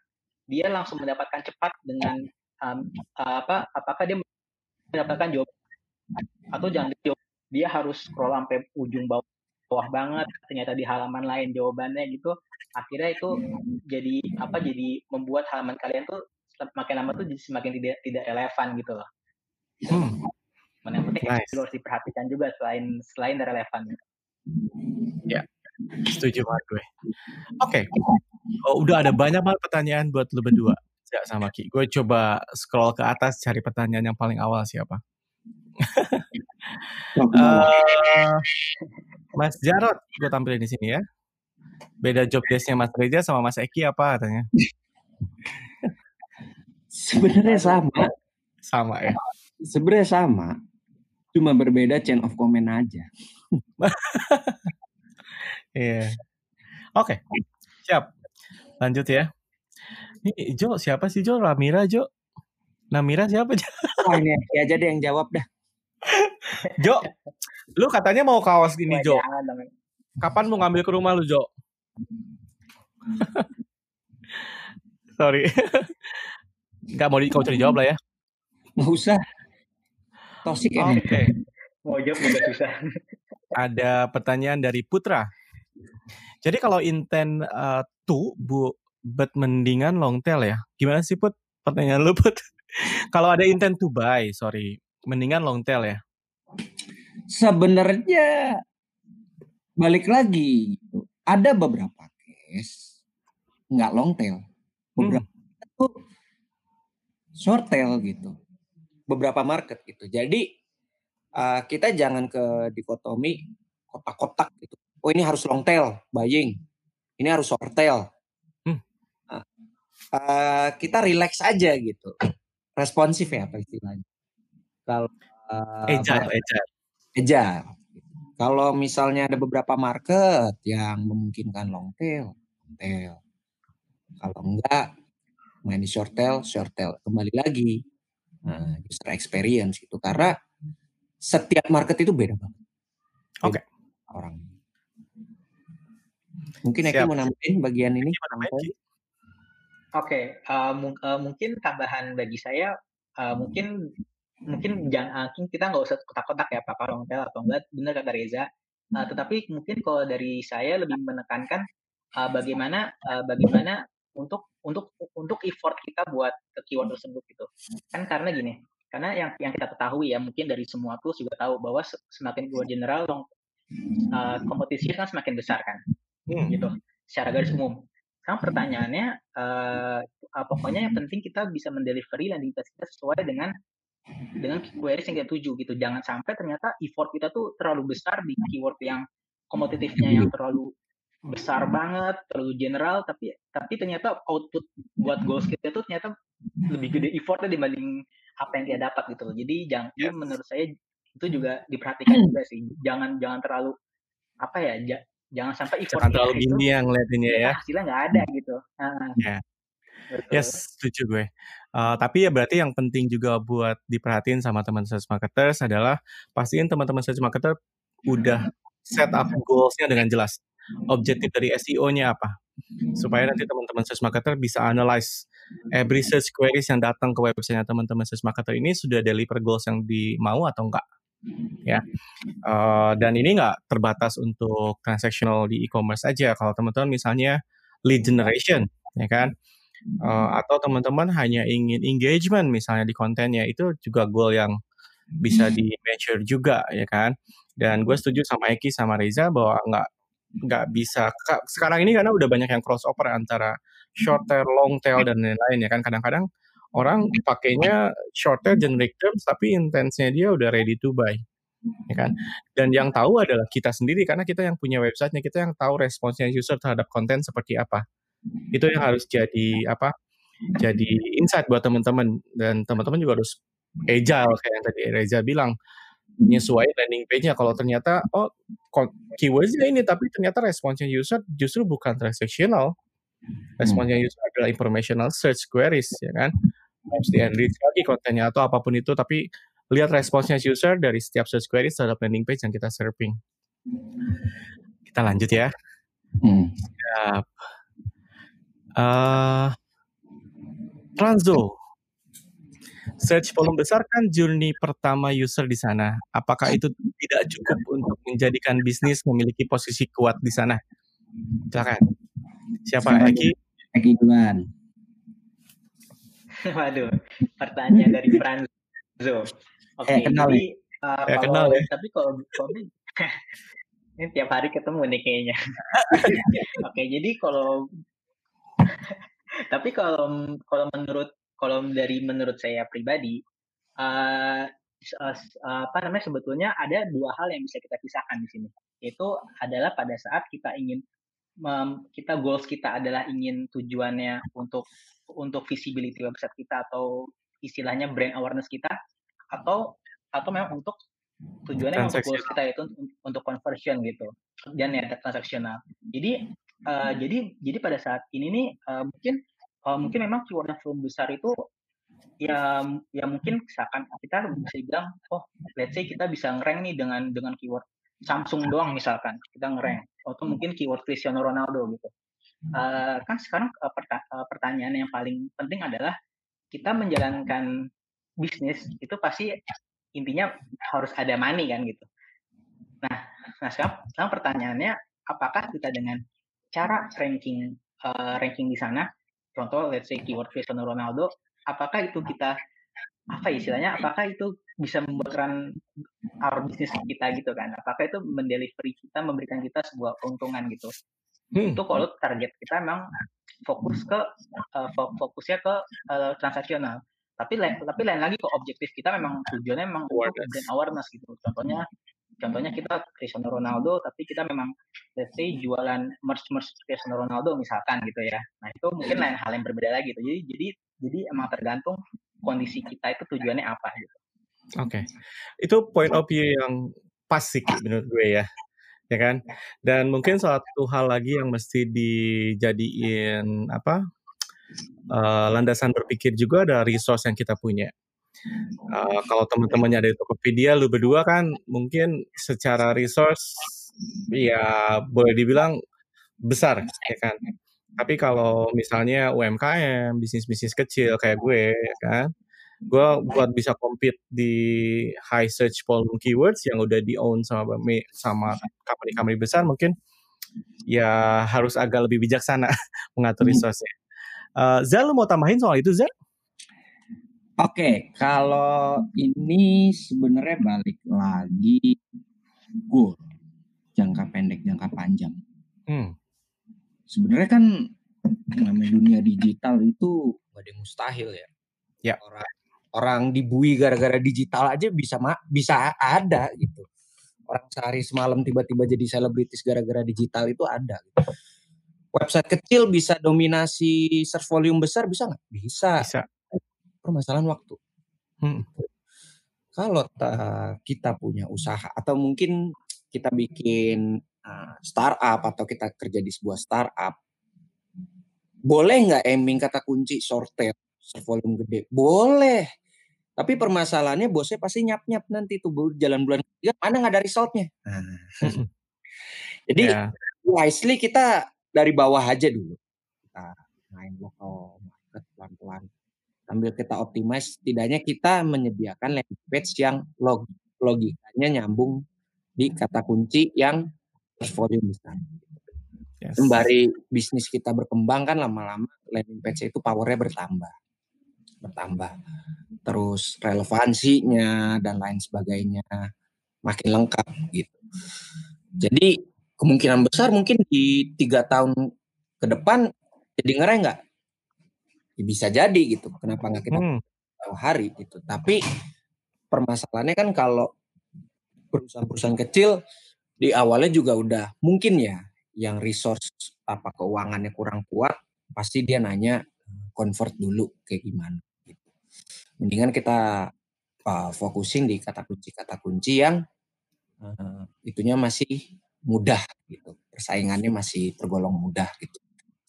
dia langsung mendapatkan cepat dengan um, apa? Apakah dia mendapatkan jawaban atau jangan jawab dia harus scroll sampai ujung bawah bawah banget ternyata di halaman lain jawabannya gitu akhirnya itu jadi apa jadi membuat halaman kalian tuh semakin lama tuh semakin tidak tidak relevan gitu loh. Hmm. Mana yang penting nice. harus diperhatikan juga selain selain dari relevan. Ya, setuju banget gue. Oke, okay. oh, udah ada banyak banget pertanyaan buat lu berdua. Ya, sama Ki. Gue coba scroll ke atas cari pertanyaan yang paling awal siapa. uh, Mas Jarot, gue tampilin di sini ya. Beda job desknya Mas Reza sama Mas Eki apa katanya? Sebenarnya sama. Sama ya. Sebenarnya sama. Cuma berbeda chain of command aja. Iya. yeah. Oke. Okay. Siap. Lanjut ya. Ini Jo, siapa sih Jo? Ramira Jo? Namira siapa Jo? Oh, ini ya aja deh yang jawab dah. Jo, lu katanya mau kaos gini Jo. Kapan mau ngambil ke rumah lu Jo? Sorry. Enggak mau di kau cari jawab lah ya. Nggak usah. Tosik ya. Oke. Okay. Mau jawab juga susah. Ada pertanyaan dari Putra. Jadi kalau intent uh, tuh bu bet mendingan long tail ya. Gimana sih Put? Pertanyaan lu Put. kalau ada intent to buy, sorry, mendingan long tail ya. Sebenarnya balik lagi ada beberapa case nggak long tail. Beberapa hmm short tail gitu. Beberapa market gitu. Jadi uh, kita jangan ke dikotomi kotak-kotak gitu. Oh ini harus long tail buying. Ini harus short tail. Hmm. Uh, uh, kita relax aja gitu. Responsif ya apa istilahnya. Kalau uh, agile, agile. Agile. Kalau misalnya ada beberapa market yang memungkinkan long tail, long tail. Kalau enggak, main di short tail, short tail. Kembali lagi, nah, user experience itu. Karena setiap market itu beda banget. Oke. Okay. Orang. Mungkin Eki mau nambahin bagian ini? Oke, okay, uh, uh, eh, mungkin tambahan bagi saya, uh, mungkin mungkin jangan uh, kita nggak usah kotak-kotak ya Pak Rongtel atau enggak benar kata Reza uh, tetapi mungkin kalau dari saya lebih menekankan uh, bagaimana uh, bagaimana untuk untuk untuk effort kita buat ke keyword tersebut gitu kan karena gini karena yang yang kita ketahui ya mungkin dari semua tools juga tahu bahwa semakin keyword general dong uh, kompetisi kan semakin besar kan hmm. gitu secara garis umum sekarang pertanyaannya uh, pokoknya yang penting kita bisa mendelivery landing page kita sesuai dengan dengan queries yang kita tuju gitu. Jangan sampai ternyata effort kita tuh terlalu besar di keyword yang kompetitifnya yang terlalu besar banget, terlalu general, tapi tapi ternyata output buat goals kita tuh ternyata lebih gede effortnya dibanding apa yang dia dapat gitu. Jadi jangan yeah. menurut saya itu juga diperhatikan juga sih. Jangan jangan terlalu apa ya, jangan sampai effort jangan terlalu gini yang ngeliatinnya ya. Hasilnya nggak ada gitu. Nah, yeah. Yes, setuju gue. Uh, tapi ya berarti yang penting juga buat diperhatiin sama teman sales marketers adalah pastiin teman-teman sales marketer udah set up goals-nya dengan jelas. Objektif dari SEO-nya apa? Supaya nanti teman-teman sales marketer bisa analyze every search queries yang datang ke website teman-teman sales marketer ini sudah deliver goals yang dimau atau enggak. Ya, uh, dan ini nggak terbatas untuk transactional di e-commerce aja. Kalau teman-teman misalnya lead generation, ya kan? uh, atau teman-teman hanya ingin engagement misalnya di kontennya itu juga goal yang bisa di measure juga ya kan dan gue setuju sama Eki sama Reza bahwa nggak nggak bisa. Sekarang ini karena udah banyak yang crossover antara short tail, long tail dan lain-lain ya kan. Kadang-kadang orang pakainya short tail generic terms tapi intensnya dia udah ready to buy ya kan. Dan yang tahu adalah kita sendiri karena kita yang punya websitenya kita yang tahu responsnya user terhadap konten seperti apa. Itu yang harus jadi apa? Jadi insight buat teman-teman. Dan teman-teman juga harus agile kayak yang tadi Reza bilang menyesuaikan landing page-nya kalau ternyata oh keywordsnya ini tapi ternyata responsnya user justru bukan transactional responsnya user adalah informational search queries ya kan harus di enrich lagi kontennya atau apa pun itu tapi lihat responsnya user dari setiap search queries terhadap landing page yang kita serving kita lanjut ya hmm. Siap. Uh, Transo. Search volume besar kan journey pertama user di sana. Apakah itu tidak cukup untuk menjadikan bisnis memiliki posisi kuat di sana? Silakan. Siapa Eki? Eki duluan. Waduh, pertanyaan dari Franzo. Oke, okay, eh, kenal jadi, uh, eh, kenal ya. Tapi kalau komen ini tiap hari ketemu nih kayaknya. Oke, okay, jadi kalau tapi kalau kalau menurut kalau dari menurut saya pribadi uh, uh, apa namanya sebetulnya ada dua hal yang bisa kita pisahkan di sini. Itu adalah pada saat kita ingin um, kita goals kita adalah ingin tujuannya untuk untuk visibility website kita atau istilahnya brand awareness kita atau atau memang untuk tujuannya untuk goals kita itu untuk conversion gitu dan ya transaksional. Jadi uh, jadi jadi pada saat ini nih uh, mungkin uh, mungkin memang keyword yang belum besar itu ya ya mungkin misalkan kita bisa bilang oh let's say kita bisa ngerank nih dengan dengan keyword Samsung doang misalkan kita ngerank. Atau mungkin keyword Cristiano Ronaldo gitu. Uh, kan sekarang uh, perta uh, pertanyaan yang paling penting adalah kita menjalankan bisnis itu pasti intinya harus ada money kan gitu. Nah nah sekarang, sekarang pertanyaannya apakah kita dengan cara ranking uh, ranking di sana contoh let's say keyword Cristiano Ronaldo apakah itu kita apa istilahnya apakah itu bisa membuatkan our bisnis kita gitu kan? Apakah itu mendelivery kita memberikan kita sebuah keuntungan gitu? Hmm. itu kalau target kita memang fokus ke uh, fokusnya ke uh, transaksional. Tapi tapi lain lagi ke objektif kita memang tujuannya memang untuk brand awareness gitu. Contohnya contohnya kita Cristiano Ronaldo tapi kita memang let's say jualan merch merch Cristiano Ronaldo misalkan gitu ya. Nah itu mungkin lain hal yang berbeda lagi gitu. Jadi jadi jadi emang tergantung kondisi kita itu tujuannya apa gitu. Oke. Okay. itu point of view yang pas sih menurut gue ya. Ya kan? Dan mungkin satu hal lagi yang mesti dijadiin apa uh, landasan berpikir juga ada resource yang kita punya uh, kalau teman-temannya dari Tokopedia lu berdua kan mungkin secara resource ya boleh dibilang besar ya kan tapi kalau misalnya UMKM bisnis-bisnis kecil kayak gue ya kan gue buat bisa compete di high search volume keywords yang udah di own sama sama company-company besar mungkin ya harus agak lebih bijaksana mengatur hmm. resource-nya. Uh, Zal, mau tambahin soal itu, Zal? Oke, okay, kalau ini sebenarnya balik lagi goal jangka pendek, jangka panjang. Hmm. Sebenarnya kan namanya dunia digital itu gak ada yang mustahil ya. Ya. Orang orang dibui gara-gara digital aja bisa bisa ada gitu. Orang sehari semalam tiba-tiba jadi selebritis gara-gara digital itu ada. Gitu. Website kecil bisa dominasi search volume besar bisa nggak? Bisa. Bisa. Permasalahan waktu. Hmm. Kalau kita punya usaha atau mungkin kita bikin uh, startup atau kita kerja di sebuah startup, boleh nggak aiming kata kunci short tail, search volume gede? Boleh. Tapi permasalahannya bosnya pasti nyap-nyap nanti tuh jalan bulan ketiga mana nggak ada resultnya. Nah. Jadi yeah. wisely kita dari bawah aja dulu. Kita main lokal market pelan-pelan. Sambil kita optimize, setidaknya kita menyediakan landing page yang log logikanya nyambung di kata kunci yang volume besar. Yes. Sembari bisnis kita berkembang kan lama-lama landing page itu powernya bertambah bertambah. Terus relevansinya dan lain sebagainya makin lengkap gitu. Jadi kemungkinan besar mungkin di tiga tahun ke depan jadi ngerai nggak? Ya bisa jadi gitu. Kenapa nggak kita hmm. hari gitu? Tapi permasalahannya kan kalau perusahaan-perusahaan kecil di awalnya juga udah mungkin ya yang resource apa keuangannya kurang kuat pasti dia nanya convert dulu kayak gimana mendingan kita uh, fokusin di kata kunci-kata kunci yang uh, itunya masih mudah gitu persaingannya masih tergolong mudah gitu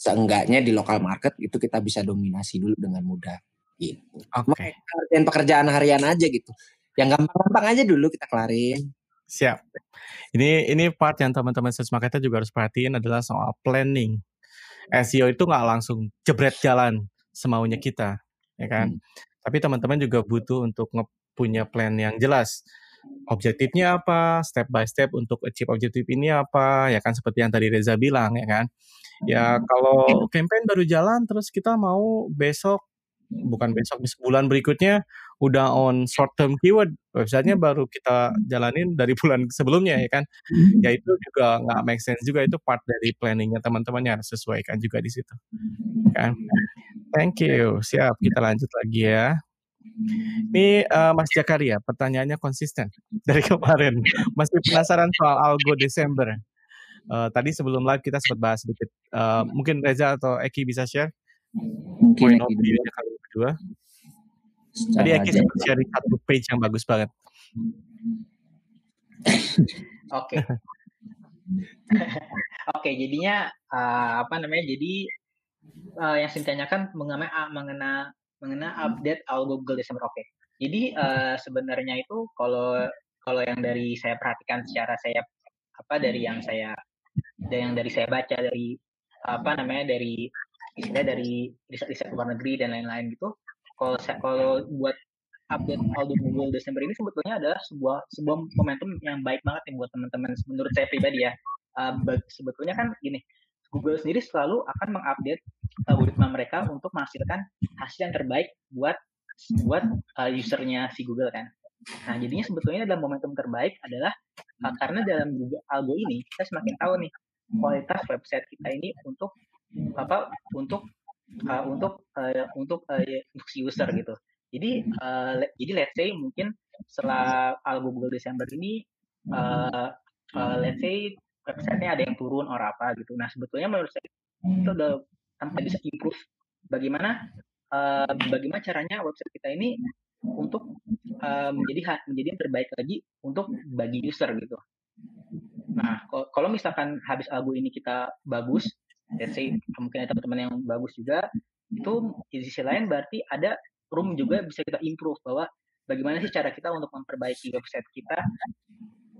seenggaknya di lokal market itu kita bisa dominasi dulu dengan mudah gitu oke okay. dan pekerjaan harian aja gitu yang gampang-gampang aja dulu kita kelarin siap ini ini part yang teman-teman search marketer juga harus perhatiin adalah soal planning SEO itu nggak langsung jebret jalan semaunya kita ya kan hmm. Tapi teman-teman juga butuh untuk punya plan yang jelas. Objektifnya apa, step by step untuk achieve objektif ini apa, ya kan seperti yang tadi Reza bilang ya kan. Ya kalau campaign baru jalan terus kita mau besok bukan besok sebulan berikutnya udah on short term keyword websitenya baru kita jalanin dari bulan sebelumnya ya kan. Ya itu juga nggak make sense juga itu part dari planningnya teman-temannya harus sesuaikan juga di situ. Kan. Thank you. Siap kita lanjut lagi ya ini uh, Mas Jakaria, pertanyaannya konsisten dari kemarin. Masih penasaran soal algo Desember. Uh, tadi sebelum live kita sempat bahas sedikit. Uh, mungkin Reza atau Eki bisa share Mungkin point of view-nya kali berdua. Tadi Eki sempat share satu page yang bagus banget. Oke. Oke, jadinya uh, apa namanya? Jadi uh, yang saya tanyakan mengenai mengenai mengenai update algo Google Desember Oke. Okay. Jadi uh, sebenarnya itu kalau kalau yang dari saya perhatikan secara saya apa dari yang saya dari yang dari saya baca dari apa namanya dari istilah dari riset-riset luar negeri dan lain-lain gitu. Kalau saya kalau buat update algo Google Desember ini sebetulnya adalah sebuah sebuah momentum yang baik banget nih buat teman-teman menurut saya pribadi ya. Uh, sebetulnya kan gini, Google sendiri selalu akan mengupdate algoritma mereka untuk menghasilkan hasil yang terbaik buat buat uh, usernya si Google kan. Nah jadinya sebetulnya dalam momentum terbaik adalah uh, karena dalam Google Algo ini kita semakin tahu nih kualitas website kita ini untuk apa untuk uh, untuk uh, untuk uh, untuk si user gitu. Jadi uh, le jadi let's say mungkin setelah Algo Google Desember ini uh, uh, let's say websitenya ada yang turun or apa gitu. Nah sebetulnya menurut saya itu udah tanpa bisa improve bagaimana uh, bagaimana caranya website kita ini untuk uh, menjadi menjadi yang terbaik lagi untuk bagi user gitu. Nah, kalau misalkan habis algo ini kita bagus, let's say mungkin ada teman-teman yang bagus juga, itu di sisi lain berarti ada room juga bisa kita improve bahwa bagaimana sih cara kita untuk memperbaiki website kita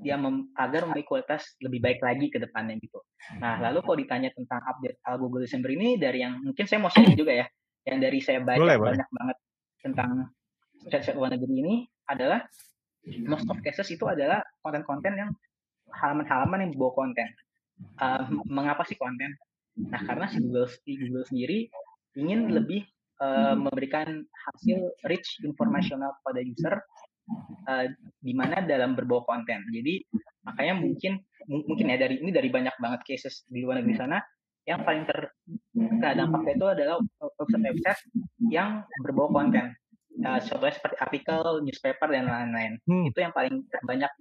yang mem, agar memiliki kualitas lebih baik lagi ke depannya gitu. Nah, lalu kalau ditanya tentang update algo Google Desember ini dari yang mungkin saya mau sharing juga ya, yang dari saya baca boleh, banyak boleh. banget tentang website luar negeri ini adalah most of cases itu adalah konten-konten yang halaman-halaman yang bawa konten. Uh, mengapa sih konten? Nah, karena si Google, si Google sendiri ingin lebih uh, memberikan hasil rich informasional pada user uh, di mana dalam berbau konten. Jadi makanya mungkin mungkin ya dari ini dari banyak banget cases di luar negeri sana yang paling terkena dampaknya itu adalah website-website yang berbau konten. Uh, contohnya seperti artikel, newspaper dan lain-lain. Hmm. Itu yang paling banyak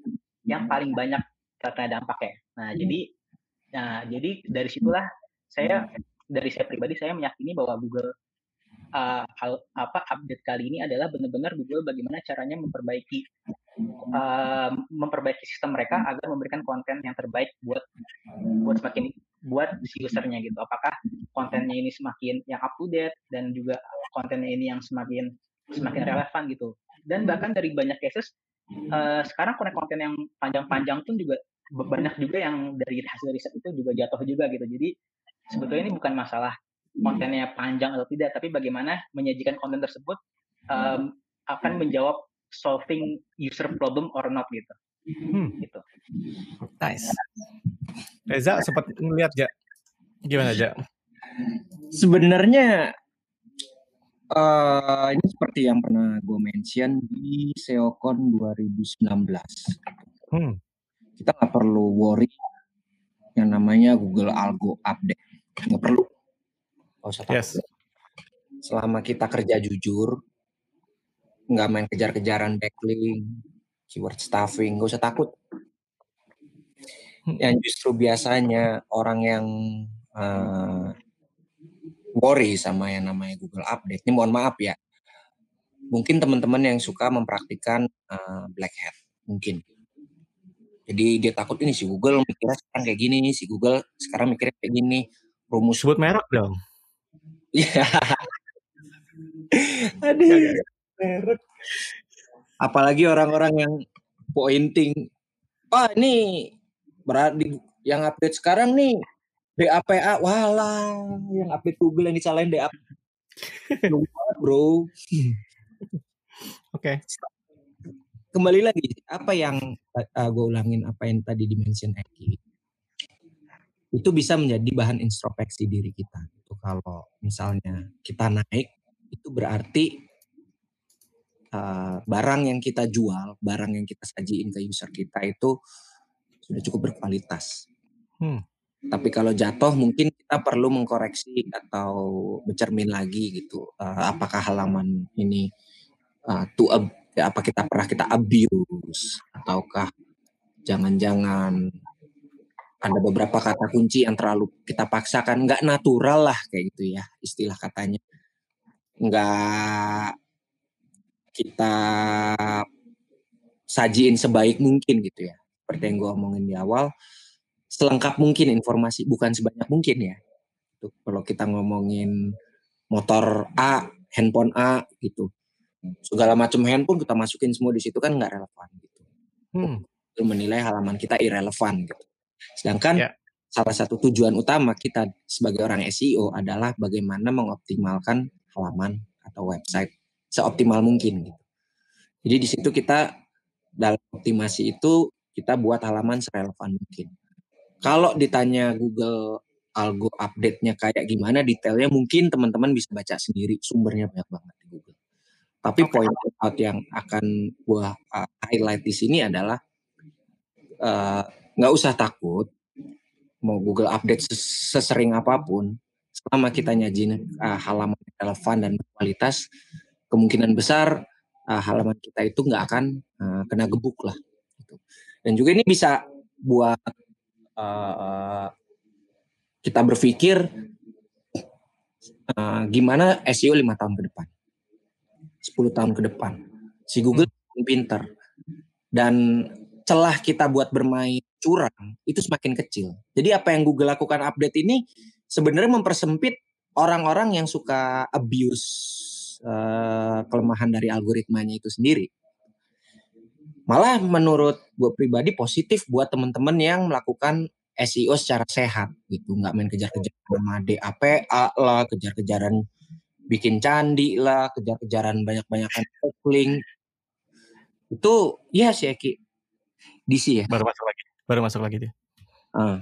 yang paling banyak terkena dampak ya. Nah, hmm. jadi nah jadi dari situlah saya dari saya pribadi saya meyakini bahwa Google uh, apa update kali ini adalah benar-benar Google bagaimana caranya memperbaiki uh, memperbaiki sistem mereka agar memberikan konten yang terbaik buat buat semakin buat si usernya gitu. Apakah kontennya ini semakin yang up to date dan juga kontennya ini yang semakin semakin relevan gitu. Dan bahkan dari banyak cases uh, sekarang konten-konten yang panjang-panjang pun juga banyak juga yang dari hasil riset itu juga jatuh juga gitu. Jadi sebetulnya ini bukan masalah kontennya panjang atau tidak, tapi bagaimana menyajikan konten tersebut um, akan menjawab solving user problem or not gitu. Hmm. Gitu. Nice. Reza sempat ngeliat ja gimana ja? Sebenarnya uh, ini seperti yang pernah gue mention di SEOCon 2019. Hmm kita nggak perlu worry yang namanya Google Algo Update. Nggak perlu. Gak usah takut. Yes. Selama kita kerja jujur, nggak main kejar-kejaran backlink, keyword stuffing, nggak usah takut. Hmm. Yang justru biasanya orang yang uh, worry sama yang namanya Google Update. Ini mohon maaf ya. Mungkin teman-teman yang suka mempraktikkan uh, black hat, mungkin jadi dia takut ini si Google mikirnya sekarang kayak gini, si Google sekarang mikirnya kayak gini. Rumus sebut merek dong. Iya. Aduh. Merek. Apalagi orang-orang yang pointing, wah ini berarti yang update sekarang nih DAPA, walah yang update Google yang disalahin DAP. bro. Oke. Okay kembali lagi apa yang uh, eh, gue ulangin apa yang tadi dimention Eki itu bisa menjadi bahan introspeksi diri kita itu kalau misalnya kita naik itu berarti uh, barang yang kita jual barang yang kita sajiin ke user kita itu sudah cukup berkualitas hmm. tapi kalau jatuh mungkin kita perlu mengkoreksi atau bercermin lagi gitu uh, apakah halaman ini uh, to a ya apa kita pernah kita abuse ataukah jangan-jangan ada beberapa kata kunci yang terlalu kita paksakan nggak natural lah kayak gitu ya istilah katanya nggak kita sajiin sebaik mungkin gitu ya seperti yang gue omongin di awal selengkap mungkin informasi bukan sebanyak mungkin ya Tuh, kalau kita ngomongin motor A handphone A gitu segala macam handphone kita masukin semua di situ kan nggak relevan gitu. Hmm. Itu menilai halaman kita irrelevan gitu. Sedangkan yeah. salah satu tujuan utama kita sebagai orang SEO adalah bagaimana mengoptimalkan halaman atau website seoptimal mungkin gitu. Jadi di situ kita dalam optimasi itu kita buat halaman serelevan mungkin. Kalau ditanya Google algo update-nya kayak gimana detailnya mungkin teman-teman bisa baca sendiri sumbernya banyak banget di Google. Tapi okay. point out yang akan gua uh, highlight di sini adalah uh, nggak usah takut mau Google update sesering apa pun selama kita nyajin uh, halaman relevan dan berkualitas kemungkinan besar uh, halaman kita itu nggak akan uh, kena gebuk lah gitu. dan juga ini bisa buat uh, kita berpikir uh, gimana SEO lima tahun ke depan 10 tahun ke depan. Si Google hmm. pinter. Dan celah kita buat bermain curang itu semakin kecil. Jadi apa yang Google lakukan update ini sebenarnya mempersempit orang-orang yang suka abuse uh, kelemahan dari algoritmanya itu sendiri. Malah menurut gue pribadi positif buat teman-teman yang melakukan SEO secara sehat gitu, nggak main kejar-kejaran sama DAPA lah, kejar-kejaran bikin candi lah, kejar-kejaran banyak-banyakan link. Itu ya sih Eki. DC ya. Baru masuk lagi dia. Uh,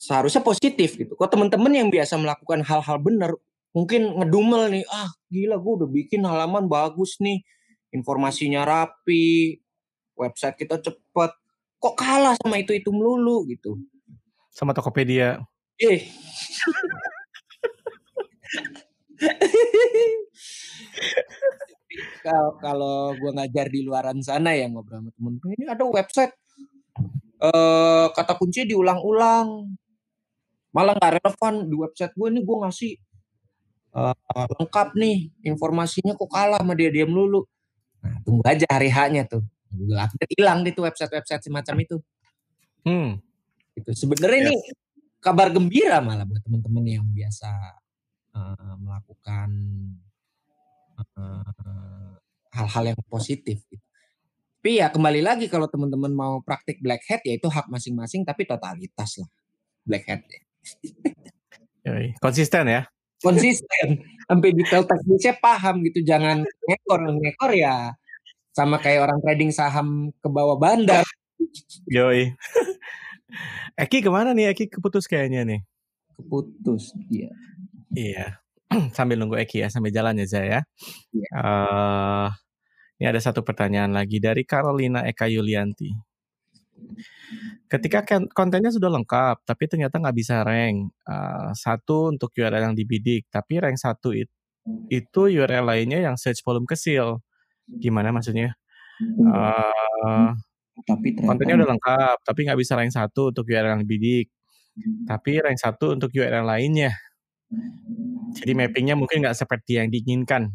seharusnya positif gitu. Kok teman-teman yang biasa melakukan hal-hal benar mungkin ngedumel nih, ah gila gue udah bikin halaman bagus nih, informasinya rapi, website kita cepet, kok kalah sama itu itu melulu gitu. Sama Tokopedia. Eh. kalau kalau gue ngajar di luaran sana ya ngobrol sama temen-temen ini ada website uh, kata kunci diulang-ulang. Malah nggak relevan di website gue ini gue ngasih uh, lengkap nih. Informasinya kok kalah sama dia diam dulu. Nah tunggu aja hari haknya tuh. Google Update hilang di tuh website-website semacam itu. Hmm. itu sebenarnya yes. ini kabar gembira malah buat teman-teman yang biasa uh, melakukan hal-hal uh, yang positif gitu. Tapi ya kembali lagi kalau teman-teman mau praktik black hat ya itu hak masing-masing tapi totalitas lah black hat. Ya. Konsisten ya? Konsisten. Sampai detail teknisnya paham gitu. Jangan ngekor. Ngekor ya sama kayak orang trading saham ke bawah bandar. Yoi. Eki ke mana nih? Eki keputus kayaknya nih. Keputus, iya. Iya. sambil nunggu Eki ya, sambil jalan ya Zaya. Iya. Uh, ini ada satu pertanyaan lagi dari Carolina Eka Yulianti. Ketika kontennya sudah lengkap, tapi ternyata nggak bisa rank uh, satu untuk URL yang dibidik, tapi rank satu itu, itu URL lainnya yang search volume kecil. Gimana maksudnya? Uh, tapi kontennya udah lengkap, tapi nggak bisa rank satu untuk URL yang dibidik, tapi rank satu untuk URL lainnya. Jadi mappingnya mungkin nggak seperti yang diinginkan.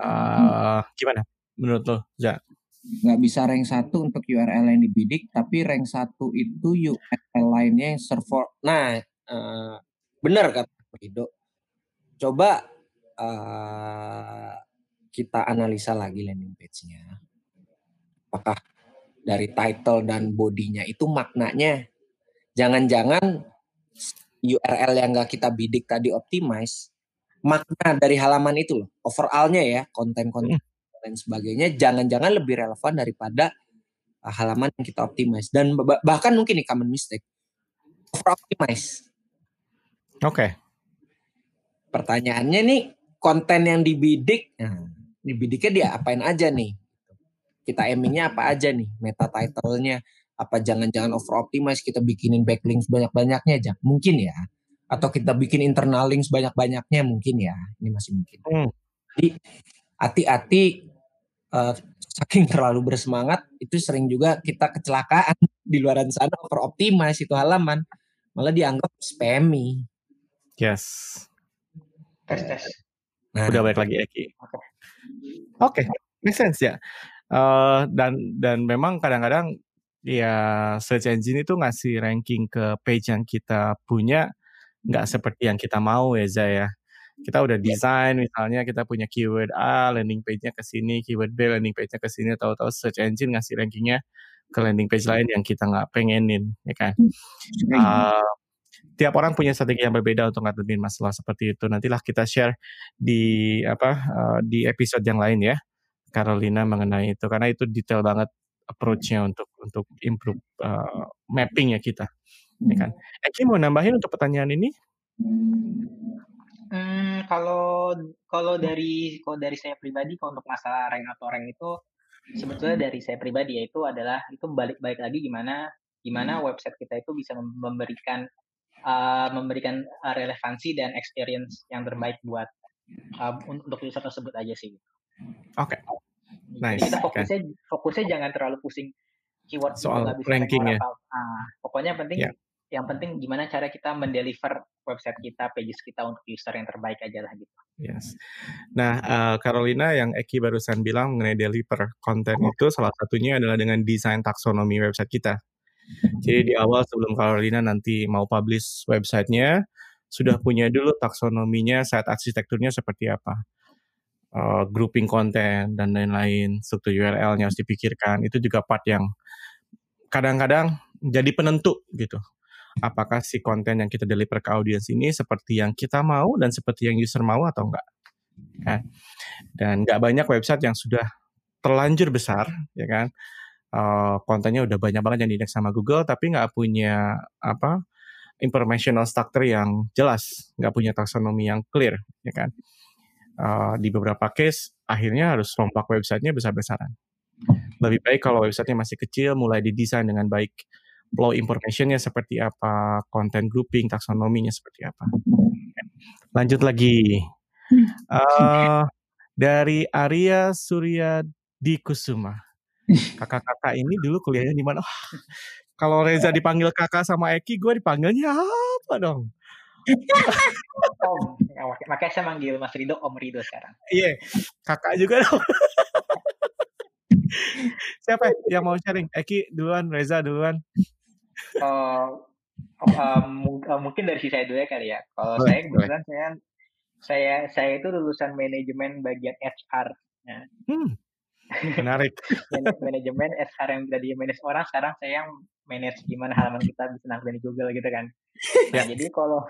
Uh, gimana menurut lo, Ja? nggak bisa rank satu untuk URL yang dibidik, tapi rank satu itu URL lainnya yang server. Nah, uh, benar kata Rido. Coba uh, kita analisa lagi landing page-nya. Apakah dari title dan bodinya itu maknanya jangan-jangan URL yang nggak kita bidik tadi optimize makna dari halaman itu loh overallnya ya konten-konten hmm dan sebagainya jangan-jangan lebih relevan daripada uh, halaman yang kita optimize dan bahkan mungkin nih common mistake over optimize. Oke. Okay. Pertanyaannya nih konten yang dibidik, nah, dibidiknya dia apain aja nih? Kita aimingnya apa aja nih? Meta title-nya apa jangan-jangan over optimize kita bikinin backlinks banyak-banyaknya aja mungkin ya atau kita bikin internal links banyak-banyaknya mungkin ya ini masih mungkin hmm. jadi hati-hati uh, saking terlalu bersemangat itu sering juga kita kecelakaan di luar sana over optimize itu halaman malah dianggap spammy. Yes. Tes tes. Nah, udah balik lagi Eki. Oke, okay. okay. make sense ya. Uh, dan dan memang kadang-kadang ya search engine itu ngasih ranking ke page yang kita punya nggak seperti yang kita mau ya Zaya kita udah iya. desain misalnya kita punya keyword A landing page-nya ke sini keyword B landing page-nya ke sini tahu-tahu search engine ngasih rankingnya ke landing page lain yang kita nggak pengenin ya kan? Uh, tiap orang punya strategi yang berbeda untuk ngadepin masalah seperti itu. Nantilah kita share di apa uh, di episode yang lain ya Carolina mengenai itu. Karena itu detail banget approach-nya untuk untuk improve uh, mapping ya kita ya kan Eki mau nambahin untuk pertanyaan ini Hmm, kalau kalau dari kalau dari saya pribadi kalau untuk masalah rank atau rank itu sebetulnya dari saya pribadi yaitu adalah itu balik-balik lagi gimana gimana website kita itu bisa memberikan uh, memberikan uh, relevansi dan experience yang terbaik buat uh, untuk user tersebut aja sih. Oke. Okay. Nice. Jadi kita fokusnya okay. fokusnya jangan terlalu pusing keyword soal rankingnya. Nah, pokoknya penting yeah yang penting gimana cara kita mendeliver website kita, pages kita untuk user yang terbaik aja lah gitu. Yes. Nah, uh, Carolina yang Eki barusan bilang mengenai deliver konten itu salah satunya adalah dengan desain taksonomi website kita. Jadi di awal sebelum Carolina nanti mau publish websitenya, sudah punya dulu taksonominya, saat arsitekturnya seperti apa. Uh, grouping konten dan lain-lain, struktur URL-nya harus dipikirkan. Itu juga part yang kadang-kadang jadi penentu gitu apakah si konten yang kita deliver ke audiens ini seperti yang kita mau dan seperti yang user mau atau enggak. Ya. Dan nggak banyak website yang sudah terlanjur besar, ya kan? Uh, kontennya udah banyak banget yang diindeks sama Google, tapi nggak punya apa informational structure yang jelas, nggak punya taksonomi yang clear, ya kan? Uh, di beberapa case akhirnya harus rompak websitenya besar-besaran. Lebih baik kalau websitenya masih kecil, mulai didesain dengan baik flow informationnya seperti apa, content grouping, taksonominya seperti apa. Lanjut lagi. Uh, dari Arya Surya di Kusuma. Kakak-kakak ini dulu kuliahnya di mana? Oh, kalau Reza dipanggil kakak sama Eki, gue dipanggilnya apa dong? Om, ya, makanya saya manggil Mas Rido Om Rido sekarang. Iya, kakak juga dong. Siapa yang mau sharing? Eki duluan, Reza duluan uh, uh, mungkin dari si saya dulu ya kali ya. Kalau saya kebetulan saya saya saya itu lulusan manajemen bagian HR. Ya. Hmm. Menarik. manajemen HR yang tadi manage orang, sekarang saya yang manage gimana halaman kita bisa nampilin di Google gitu kan. Nah, ya. jadi kalau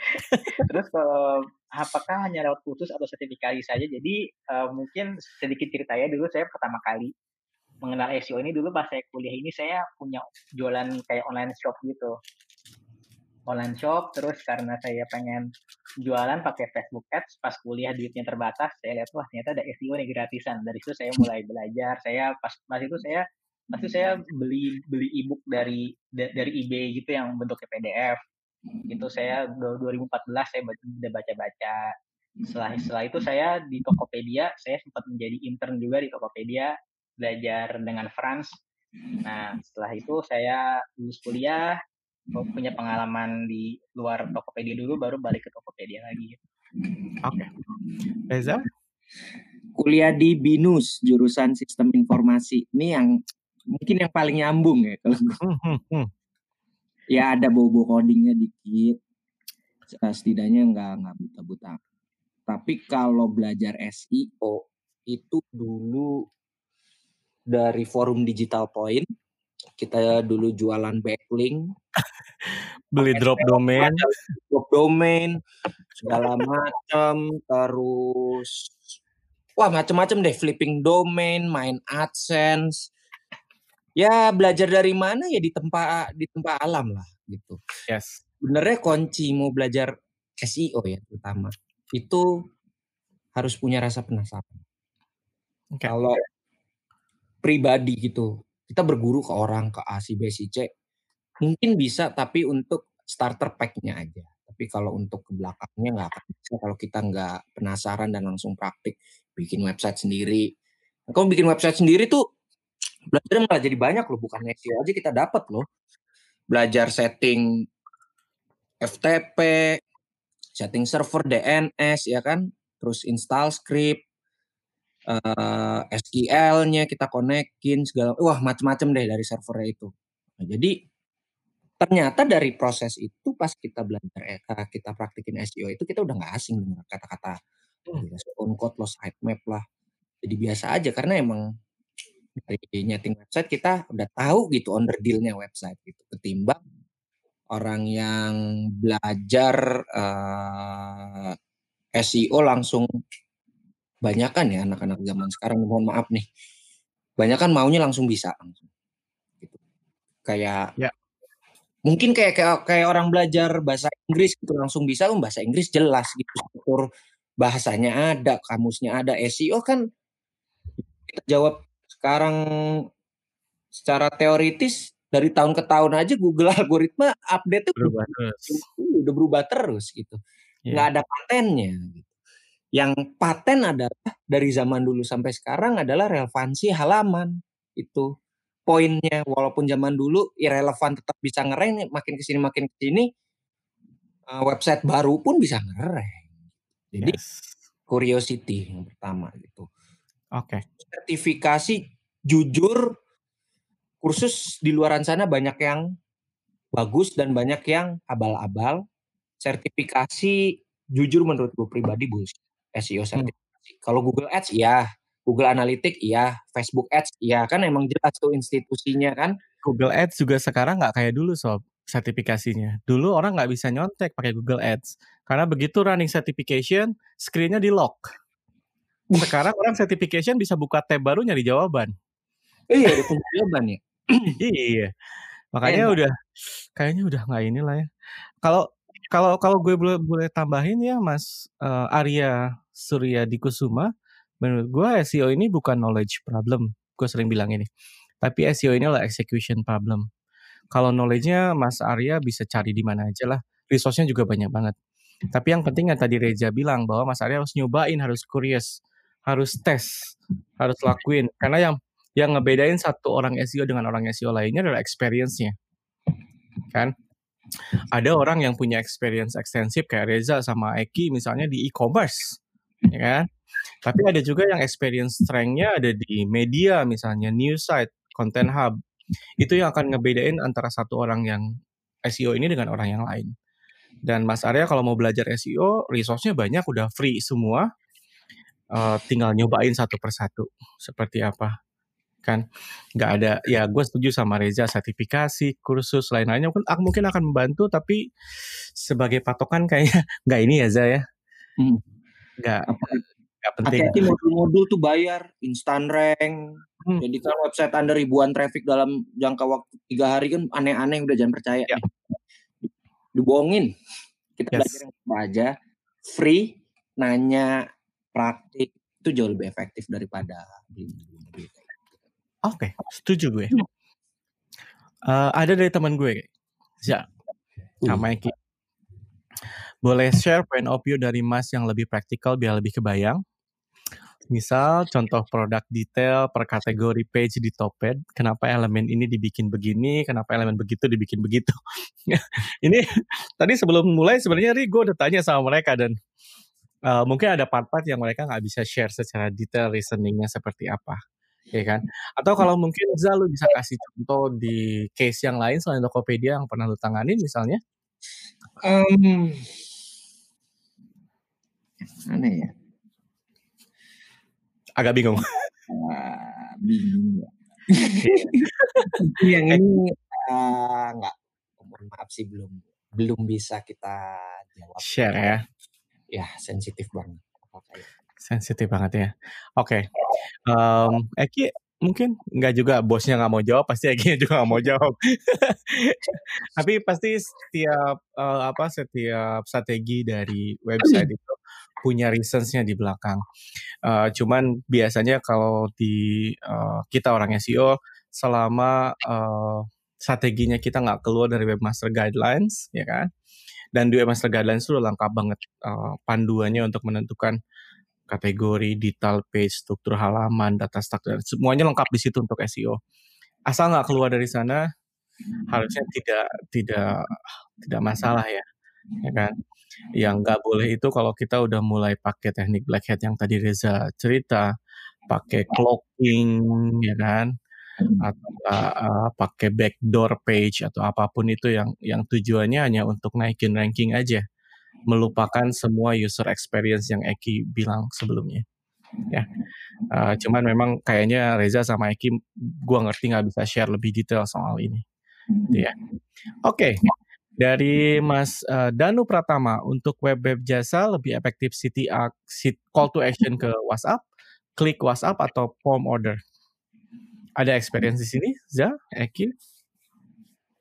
terus kalau apakah hanya lewat khusus atau sertifikasi saja? Jadi uh, mungkin sedikit ceritanya dulu saya pertama kali mengenal SEO ini dulu pas saya kuliah ini saya punya jualan kayak online shop gitu. Online shop terus karena saya pengen jualan pakai Facebook Ads pas kuliah duitnya terbatas saya lihat wah ternyata ada SEO nih gratisan. Dari situ saya mulai belajar. Saya pas pas itu saya pas itu saya beli beli ebook dari dari eBay gitu yang bentuknya PDF itu saya 2014 saya udah baca-baca. Setelah setelah itu saya di Tokopedia saya sempat menjadi intern juga di Tokopedia belajar dengan Franz. Nah, setelah itu saya lulus kuliah, punya pengalaman di luar Tokopedia dulu, baru balik ke Tokopedia lagi. Oke. Okay. Reza? Kuliah di BINUS, jurusan Sistem Informasi. Ini yang mungkin yang paling nyambung ya kalau ya ada bobo codingnya dikit setidaknya nggak nggak buta-buta tapi kalau belajar SEO itu dulu dari forum Digital Point. Kita dulu jualan backlink, beli drop domain, drop domain, segala macam, terus wah macam-macam deh, flipping domain, main AdSense. Ya belajar dari mana ya di tempat di tempat alam lah gitu. Yes. Benernya kunci mau belajar SEO ya terutama itu harus punya rasa penasaran. Okay. Kalau pribadi gitu. Kita berguru ke orang, ke A, si B, si C. Mungkin bisa, tapi untuk starter pack-nya aja. Tapi kalau untuk ke belakangnya nggak akan bisa kalau kita nggak penasaran dan langsung praktik. Bikin website sendiri. Nah, bikin website sendiri tuh belajar malah jadi banyak loh. Bukan SEO aja kita dapat loh. Belajar setting FTP, setting server DNS ya kan, terus install script, uh, eh, SQL-nya kita konekin segala wah macam-macam deh dari servernya itu. Nah, jadi ternyata dari proses itu pas kita belajar eh, kita praktikin SEO itu kita udah nggak asing dengan kata-kata hmm. on code loh sitemap lah. Jadi biasa aja karena emang dari nyeting website kita udah tahu gitu under dealnya website gitu ketimbang orang yang belajar uh, eh, SEO langsung banyak kan ya anak-anak zaman sekarang mohon maaf nih banyak kan maunya langsung bisa langsung gitu. kayak ya. mungkin kayak, kayak kayak orang belajar bahasa Inggris gitu langsung bisa um, bahasa Inggris jelas gitu struktur bahasanya ada kamusnya ada SEO kan kita jawab sekarang secara teoritis dari tahun ke tahun aja Google algoritma update tuh berubah terus. udah berubah terus gitu yeah. nggak ada patennya gitu yang paten adalah dari zaman dulu sampai sekarang adalah relevansi halaman itu poinnya walaupun zaman dulu irrelevan tetap bisa ngereng makin ke sini makin ke sini uh, website baru pun bisa ngereng jadi yes. curiosity yang pertama gitu. Oke. Sertifikasi jujur kursus di luaran sana banyak yang bagus dan banyak yang abal-abal. Sertifikasi jujur menurut gue pribadi bos SEO sertifikasi. Kalau Google Ads ya, Google Analytics iya, Facebook Ads iya kan emang jelas tuh institusinya kan. Google Ads juga sekarang nggak kayak dulu sob sertifikasinya. Dulu orang nggak bisa nyontek pakai Google Ads karena begitu running certification, screennya di lock. Sekarang orang certification bisa buka tab baru nyari jawaban. Iya, ada jawaban ya. iya. Makanya Enak. udah kayaknya udah nggak inilah ya. Kalau kalau kalau gue boleh boleh tambahin ya Mas uh, Arya Surya Dikusuma, menurut gue SEO ini bukan knowledge problem. Gue sering bilang ini. Tapi SEO ini adalah execution problem. Kalau knowledge-nya Mas Arya bisa cari di mana aja lah. Resource-nya juga banyak banget. Tapi yang penting yang tadi Reza bilang bahwa Mas Arya harus nyobain, harus curious, harus tes, harus lakuin. Karena yang yang ngebedain satu orang SEO dengan orang SEO lainnya adalah experience-nya. Kan? Ada orang yang punya experience ekstensif kayak Reza sama Eki misalnya di e-commerce, ya kan? Tapi ada juga yang experience strength-nya ada di media misalnya news site, content hub. Itu yang akan ngebedain antara satu orang yang SEO ini dengan orang yang lain. Dan Mas Arya kalau mau belajar SEO, resource-nya banyak, udah free semua. Uh, tinggal nyobain satu persatu seperti apa kan nggak ada ya gue setuju sama Reza sertifikasi kursus lain-lainnya mungkin mungkin akan membantu tapi sebagai patokan kayaknya nggak ini ya Zaya hmm. Nggak nggak penting hati modul-modul tuh bayar instan rank hmm. jadi kalau website anda ribuan traffic dalam jangka waktu tiga hari kan aneh-aneh udah jangan percaya ya. dibohongin kita yes. belajar yang aja free nanya praktik itu jauh lebih efektif daripada beli Oke, setuju gue. Uh, ada dari teman gue, ya, sama Eki. Boleh share point of view dari Mas yang lebih praktikal biar lebih kebayang. Misal contoh produk detail per kategori page di Toped, kenapa elemen ini dibikin begini, kenapa elemen begitu dibikin begitu. ini tadi sebelum mulai sebenarnya Ri gue udah tanya sama mereka dan uh, mungkin ada part-part yang mereka nggak bisa share secara detail reasoningnya seperti apa ya kan? Atau kalau mungkin Zal lu bisa kasih contoh di case yang lain selain Tokopedia yang pernah lu tanganin misalnya? Um, aneh ya? Agak bingung. Uh, bingung ya. yang ini uh, nggak, mohon maaf sih belum belum bisa kita jawab. Share ya? Ya sensitif banget. Sensitif banget ya. Oke. Um, Eki mungkin nggak juga bosnya nggak mau jawab, pasti Eki juga nggak mau jawab. Tapi pasti setiap uh, apa setiap strategi dari website itu punya reasons-nya di belakang. Uh, cuman biasanya kalau di uh, kita orang SEO selama uh, strateginya kita nggak keluar dari webmaster guidelines, ya kan? Dan di webmaster guidelines itu lengkap banget uh, panduannya untuk menentukan kategori, detail page, struktur halaman, data structure, semuanya lengkap di situ untuk SEO. Asal nggak keluar dari sana, harusnya tidak tidak tidak masalah ya, ya kan? Yang nggak boleh itu kalau kita udah mulai pakai teknik black hat yang tadi Reza cerita, pakai cloaking, ya kan? atau uh, pakai backdoor page atau apa pun itu yang yang tujuannya hanya untuk naikin ranking aja melupakan semua user experience yang Eki bilang sebelumnya. Ya, uh, cuman memang kayaknya Reza sama Eki, gua ngerti nggak bisa share lebih detail soal ini. Gitu ya. Oke, okay. dari Mas uh, Danu Pratama untuk web web jasa lebih efektif city call to action ke WhatsApp, klik WhatsApp atau form order. Ada experience di sini, Za, Eki?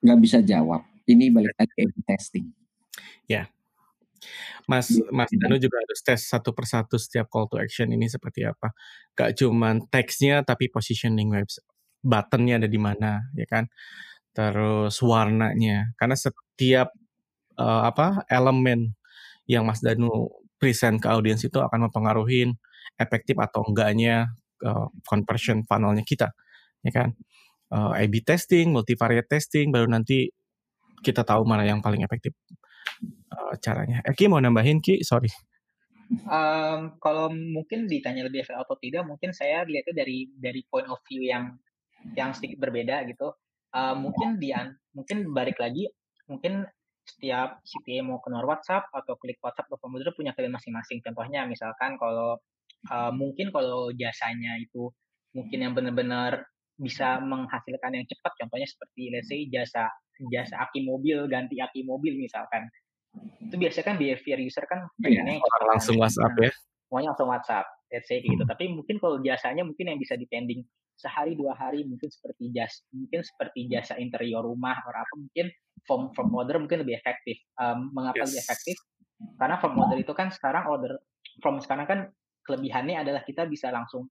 Nggak bisa jawab. Ini balik lagi testing. Ya, Mas iya, Mas. Danu juga harus tes satu persatu setiap call to action ini seperti apa. Gak cuman teksnya tapi positioning web buttonnya ada di mana ya kan. Terus warnanya karena setiap uh, apa elemen yang Mas Danu present ke audiens itu akan mempengaruhi efektif atau enggaknya uh, conversion funnelnya kita ya kan. Uh, A/B testing, multivariate testing baru nanti kita tahu mana yang paling efektif uh, caranya. Eki eh, mau nambahin Ki? Sorry. Um, kalau mungkin ditanya lebih efektif atau tidak, mungkin saya lihatnya dari dari point of view yang yang sedikit berbeda gitu. Uh, mungkin dia mungkin balik lagi, mungkin setiap CPA mau keluar WhatsApp atau klik WhatsApp atau komputer punya kalian masing-masing. Contohnya misalkan kalau uh, mungkin kalau jasanya itu mungkin yang benar-benar bisa menghasilkan yang cepat, contohnya seperti let's say jasa jasa aki mobil ganti aki mobil misalkan itu biasanya kan behavior user kan pengennya ya, langsung WhatsApp ya. semuanya langsung WhatsApp let's say gitu. Tapi mungkin kalau jasanya mungkin yang bisa depending sehari dua hari mungkin seperti jas mungkin seperti jasa interior rumah atau apa mungkin form form order mungkin lebih efektif. Um, mengapa yes. lebih efektif? Karena form order itu kan sekarang order from sekarang kan kelebihannya adalah kita bisa langsung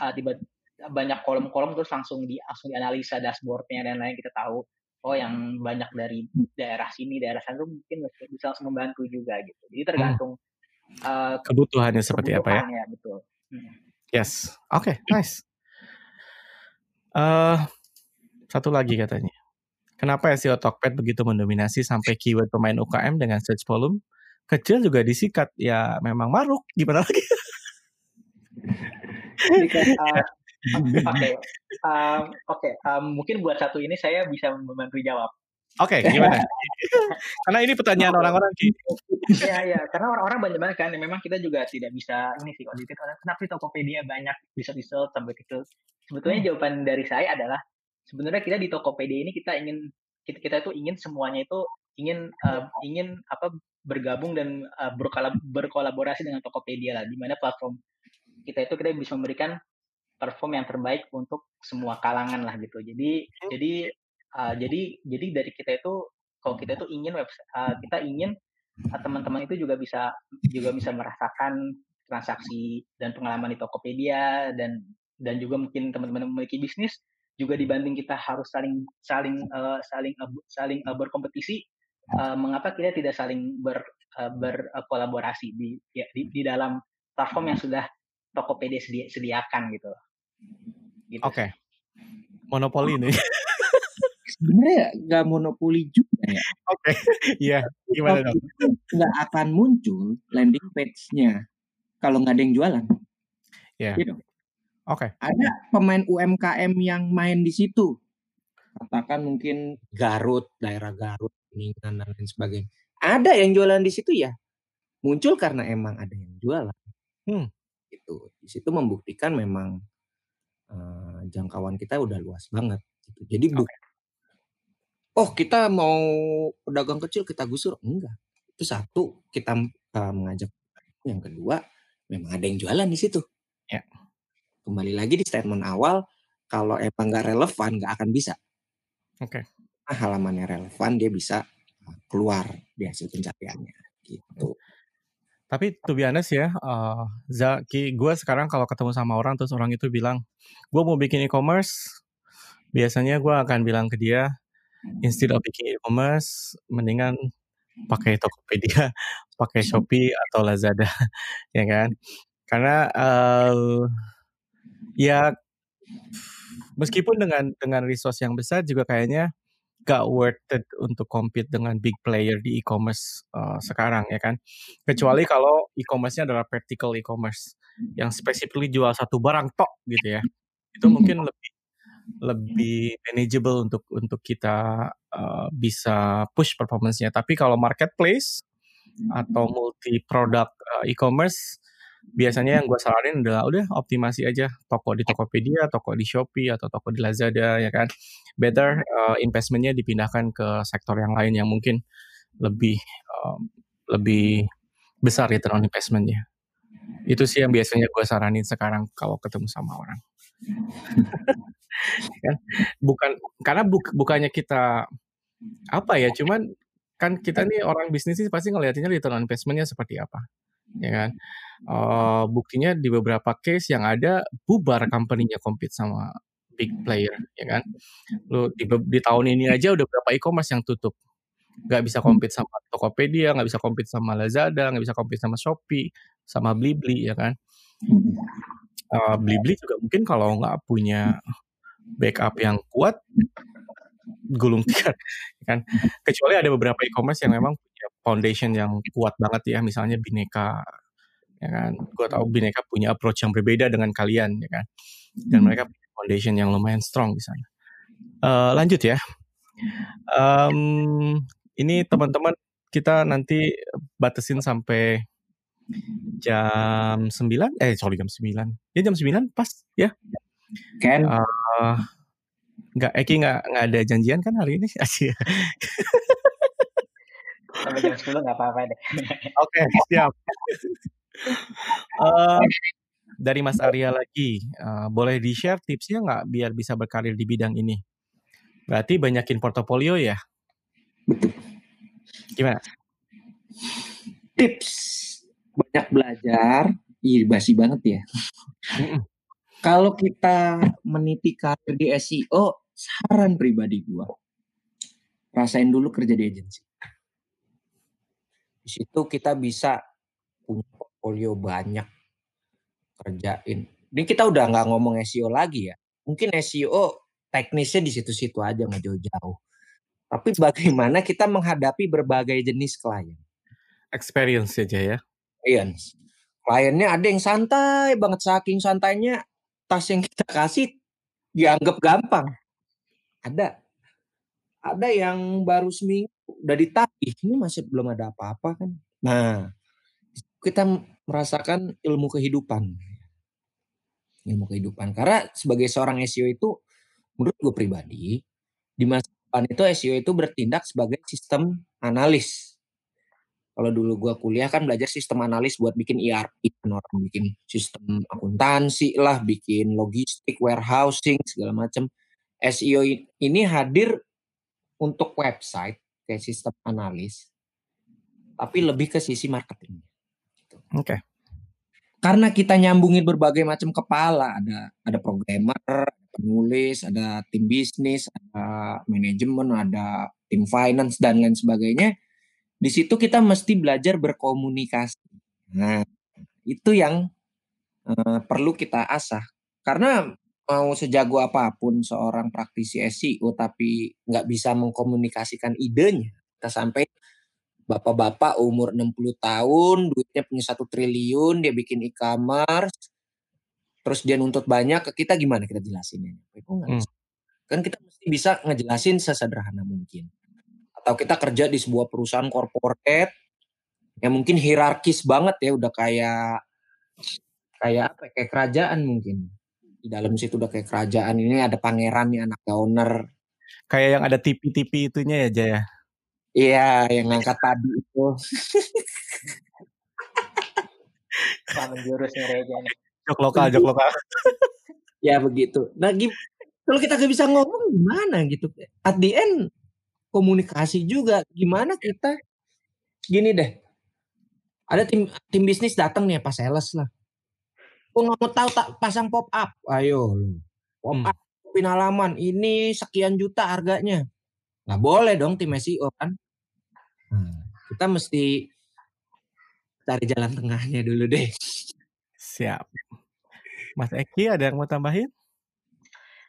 uh, tiba banyak kolom-kolom terus langsung di langsung dianalisa dashboardnya dan lain kita tahu oh yang banyak dari daerah sini daerah sana mungkin bisa langsung membantu juga gitu. Jadi hmm. tergantung hmm. uh, kebutuhannya seperti apa ya? betul. Hmm. yes. Oke okay, nice. Uh, satu lagi katanya. Kenapa SEO Tokped begitu mendominasi sampai keyword pemain UKM dengan search volume? Kecil juga disikat. Ya memang maruk. Gimana lagi? Uh, Oke, okay. um, okay. um, mungkin buat satu ini saya bisa membantu jawab. Oke, okay, gimana? karena ini pertanyaan orang-orang sih. Iya, iya. Karena orang-orang banyak banget kan. Memang kita juga tidak bisa ini sih kalau Kenapa sih Tokopedia banyak bisa bisa sampai kecil? Sebetulnya hmm. jawaban dari saya adalah sebenarnya kita di Tokopedia ini kita ingin kita, kita itu ingin semuanya itu ingin uh, ingin apa bergabung dan uh, berkolaborasi dengan Tokopedia lah, di mana platform kita itu kita bisa memberikan perform yang terbaik untuk semua kalangan lah gitu. Jadi hmm. jadi uh, jadi jadi dari kita itu kalau kita itu ingin web uh, kita ingin uh, teman-teman itu juga bisa juga bisa merasakan transaksi dan pengalaman di Tokopedia dan dan juga mungkin teman-teman memiliki bisnis juga dibanding kita harus saling saling uh, saling uh, saling uh, berkompetisi uh, mengapa kita tidak saling ber uh, berkolaborasi di, ya, di di dalam platform yang sudah Tokopedia sedi sediakan gitu loh. Gitu Oke. Okay. Monopoli nih. Sebenarnya nggak monopoli juga ya. Oke. Okay. Iya. Gimana dong? Nggak akan muncul landing page-nya kalau nggak ada yang jualan. Iya. Yeah. Gitu. Oke. Okay. Ada pemain UMKM yang main di situ. Katakan mungkin Garut, daerah Garut, Kuningan dan lain sebagainya. Ada yang jualan di situ ya. Muncul karena emang ada yang jualan. Hmm. Itu di situ membuktikan memang uh, jangkauan kita udah luas banget gitu. Jadi bu okay. oh kita mau pedagang kecil kita gusur enggak. Itu satu kita uh, mengajak yang kedua memang ada yang jualan di situ. Ya. Kembali lagi di statement awal kalau emang nggak relevan nggak akan bisa. Oke. Okay. Nah, halamannya relevan dia bisa keluar di hasil pencariannya gitu. Tapi to be honest ya, uh, Zaki, gue sekarang kalau ketemu sama orang terus orang itu bilang, gue mau bikin e-commerce, biasanya gue akan bilang ke dia, instead of bikin e-commerce, mendingan pakai Tokopedia, pakai Shopee atau Lazada, ya kan? Karena uh, ya meskipun dengan dengan resource yang besar juga kayaknya gak worth it untuk compete dengan big player di e-commerce uh, sekarang ya kan. Kecuali hmm. kalau e-commerce-nya adalah vertical e-commerce yang specifically jual satu barang tok gitu ya. Itu hmm. mungkin lebih lebih manageable untuk untuk kita uh, bisa push performance-nya. Tapi kalau marketplace atau multi product uh, e-commerce biasanya yang gue saranin adalah udah optimasi aja toko di Tokopedia, toko di Shopee atau toko di Lazada ya kan. Better uh, investmentnya dipindahkan ke sektor yang lain yang mungkin lebih um, lebih besar return on investmentnya. Itu sih yang biasanya gue saranin sekarang kalau ketemu sama orang. kan bukan karena bu, bukannya kita apa ya, cuman kan kita nih orang bisnis sih pasti ngeliatinnya return on investmentnya seperti apa, ya kan? Uh, buktinya di beberapa case yang ada bubar company-nya compete sama big player ya kan? Lu di, di tahun ini aja udah berapa e-commerce yang tutup. Nggak bisa compete sama Tokopedia nggak bisa compete sama Lazada nggak bisa compete sama Shopee sama Blibli ya kan? Uh, Blibli juga mungkin kalau nggak punya backup yang kuat gulung tikar ya kan kecuali ada beberapa e-commerce yang memang punya foundation yang kuat banget ya misalnya Bineka ya kan? Gue tahu Bineka punya approach yang berbeda dengan kalian, ya kan? Dan mereka punya foundation yang lumayan strong di sana. Uh, lanjut ya. Um, ini teman-teman kita nanti batasin sampai jam 9 eh sorry jam 9 ya jam 9 pas ya Ken uh, nggak Eki nggak nggak ada janjian kan hari ini? Asia sampai jam 10 nggak apa-apa deh. Oke okay, siap. Uh, dari Mas Arya lagi uh, boleh di share tipsnya nggak biar bisa berkarir di bidang ini? Berarti banyakin portofolio ya? Betul gimana? Tips. Banyak belajar, iya basi banget ya. Kalau kita meniti karir di SEO, saran pribadi gua, rasain dulu kerja di agensi. Di situ kita bisa punya portfolio banyak kerjain. Ini kita udah nggak ngomong SEO lagi ya. Mungkin SEO teknisnya di situ-situ aja nggak jauh-jauh. Tapi bagaimana kita menghadapi berbagai jenis klien? Experience aja ya clients. Kliennya ada yang santai banget saking santainya tas yang kita kasih dianggap gampang. Ada. Ada yang baru seminggu udah ditagih, ini masih belum ada apa-apa kan. Nah, kita merasakan ilmu kehidupan. Ilmu kehidupan. Karena sebagai seorang SEO itu menurut gue pribadi di masa depan itu SEO itu bertindak sebagai sistem analis kalau dulu gua kuliah kan belajar sistem analis buat bikin ERP, kan orang bikin sistem akuntansi lah, bikin logistik, warehousing segala macam. SEO ini hadir untuk website kayak sistem analis, tapi lebih ke sisi marketing. Gitu. Oke. Okay. Karena kita nyambungin berbagai macam kepala, ada ada programmer, ada penulis, ada tim bisnis, ada manajemen, ada tim finance dan lain sebagainya di situ kita mesti belajar berkomunikasi. Nah, itu yang uh, perlu kita asah. Karena mau sejago apa pun seorang praktisi SEO tapi nggak bisa mengkomunikasikan idenya, kita sampai bapak-bapak umur 60 tahun, duitnya punya satu triliun, dia bikin e-commerce, terus dia nuntut banyak ke kita gimana kita jelasinnya? Itu hmm. Kan kita mesti bisa ngejelasin sesederhana mungkin atau kita kerja di sebuah perusahaan corporate yang mungkin hierarkis banget ya udah kayak kayak apa ya, kayak kerajaan mungkin di dalam situ udah kayak kerajaan ini ada pangeran nih anak owner kayak yang ada tipi-tipi itunya ya Jaya? Iya yang ngangkat tadi itu. Menjurus jok lokal jok lokal. Ya begitu. Nah kalau kita gak bisa ngomong gimana gitu? At the end komunikasi juga. Gimana kita? Gini deh. Ada tim tim bisnis datang nih pas sales lah nggak mau tahu tak pasang pop up ayo pop hmm. up halaman ini sekian juta harganya nggak boleh dong tim SEO kan hmm. kita mesti cari jalan tengahnya dulu deh siap Mas Eki ada yang mau tambahin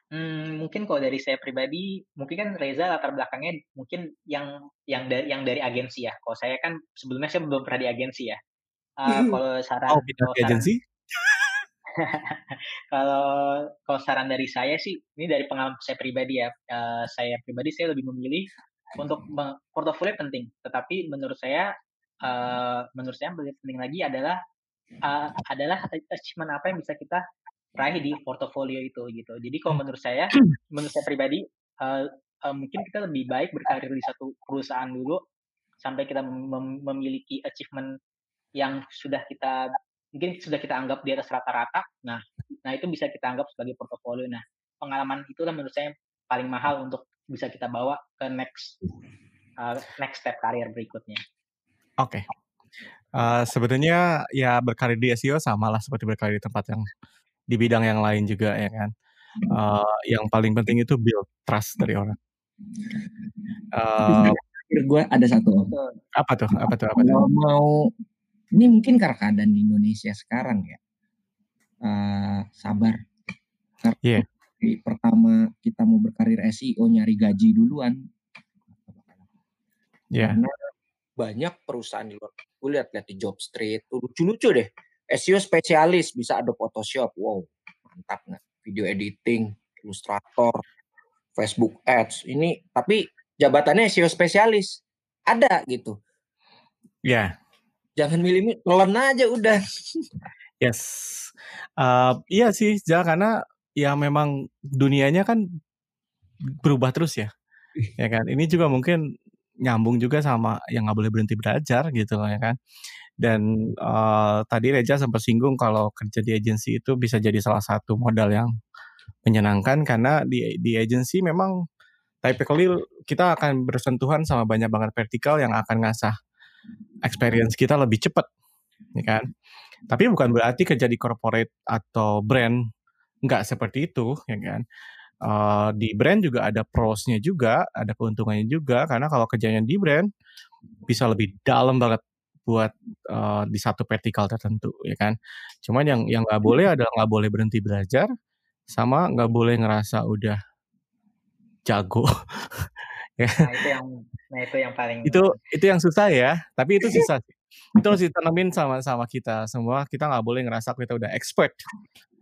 Hmm, mungkin kalau dari saya pribadi, mungkin kan Reza latar belakangnya mungkin yang yang dari yang dari agensi ya. Kalau saya kan sebelumnya saya belum pernah di agensi ya. Uh, kalau saran oh, kalau saran, agensi? kalau kalau saran dari saya sih, ini dari pengalaman saya pribadi ya. Uh, saya pribadi saya lebih memilih untuk portofolio penting, tetapi menurut saya uh, menurut saya yang lebih penting lagi adalah uh, adalah achievement apa yang bisa kita raih di portofolio itu gitu. Jadi kalau hmm. menurut saya, menurut saya pribadi, uh, uh, mungkin kita lebih baik berkarir di satu perusahaan dulu sampai kita mem memiliki achievement yang sudah kita mungkin sudah kita anggap di atas rata-rata. Nah, nah itu bisa kita anggap sebagai portofolio. Nah, pengalaman itulah menurut saya paling mahal untuk bisa kita bawa ke next uh, next step karir berikutnya. Oke. Okay. Uh, sebenarnya ya berkarir di SEO sama lah seperti berkarir di tempat yang di bidang yang lain juga ya kan. Uh, yang paling penting itu build trust dari orang. Uh, gue ada satu apa tuh apa tuh apa tuh kalau mau ini mungkin karena keadaan di Indonesia sekarang ya uh, sabar karena yeah. pertama kita mau berkarir SEO nyari gaji duluan yeah. karena banyak perusahaan di luar gue lihat lihat di job street lucu lucu deh SEO spesialis bisa ada Photoshop, wow mantap nggak? Video editing, Illustrator, Facebook Ads. Ini tapi jabatannya SEO spesialis ada gitu. Ya. Jangan milih telan aja udah. Yes. Uh, iya sih, ja, karena ya memang dunianya kan berubah terus ya. ya kan. Ini juga mungkin nyambung juga sama yang nggak boleh berhenti belajar gitu loh ya kan. Dan uh, tadi Reja sempat singgung kalau kerja di agensi itu bisa jadi salah satu modal yang menyenangkan karena di di agensi memang typically kita akan bersentuhan sama banyak banget vertikal yang akan ngasah experience kita lebih cepat, ya kan? Tapi bukan berarti kerja di corporate atau brand nggak seperti itu, ya kan? Uh, di brand juga ada prosnya juga, ada keuntungannya juga karena kalau kerjanya di brand bisa lebih dalam banget buat uh, di satu vertikal tertentu ya kan. Cuman yang yang nggak boleh adalah nggak boleh berhenti belajar sama nggak boleh ngerasa udah jago. ya. Nah itu yang nah itu yang paling itu itu yang susah ya. Tapi itu susah sih. Itu harus ditanemin sama sama kita semua. Kita nggak boleh ngerasa kita udah expert.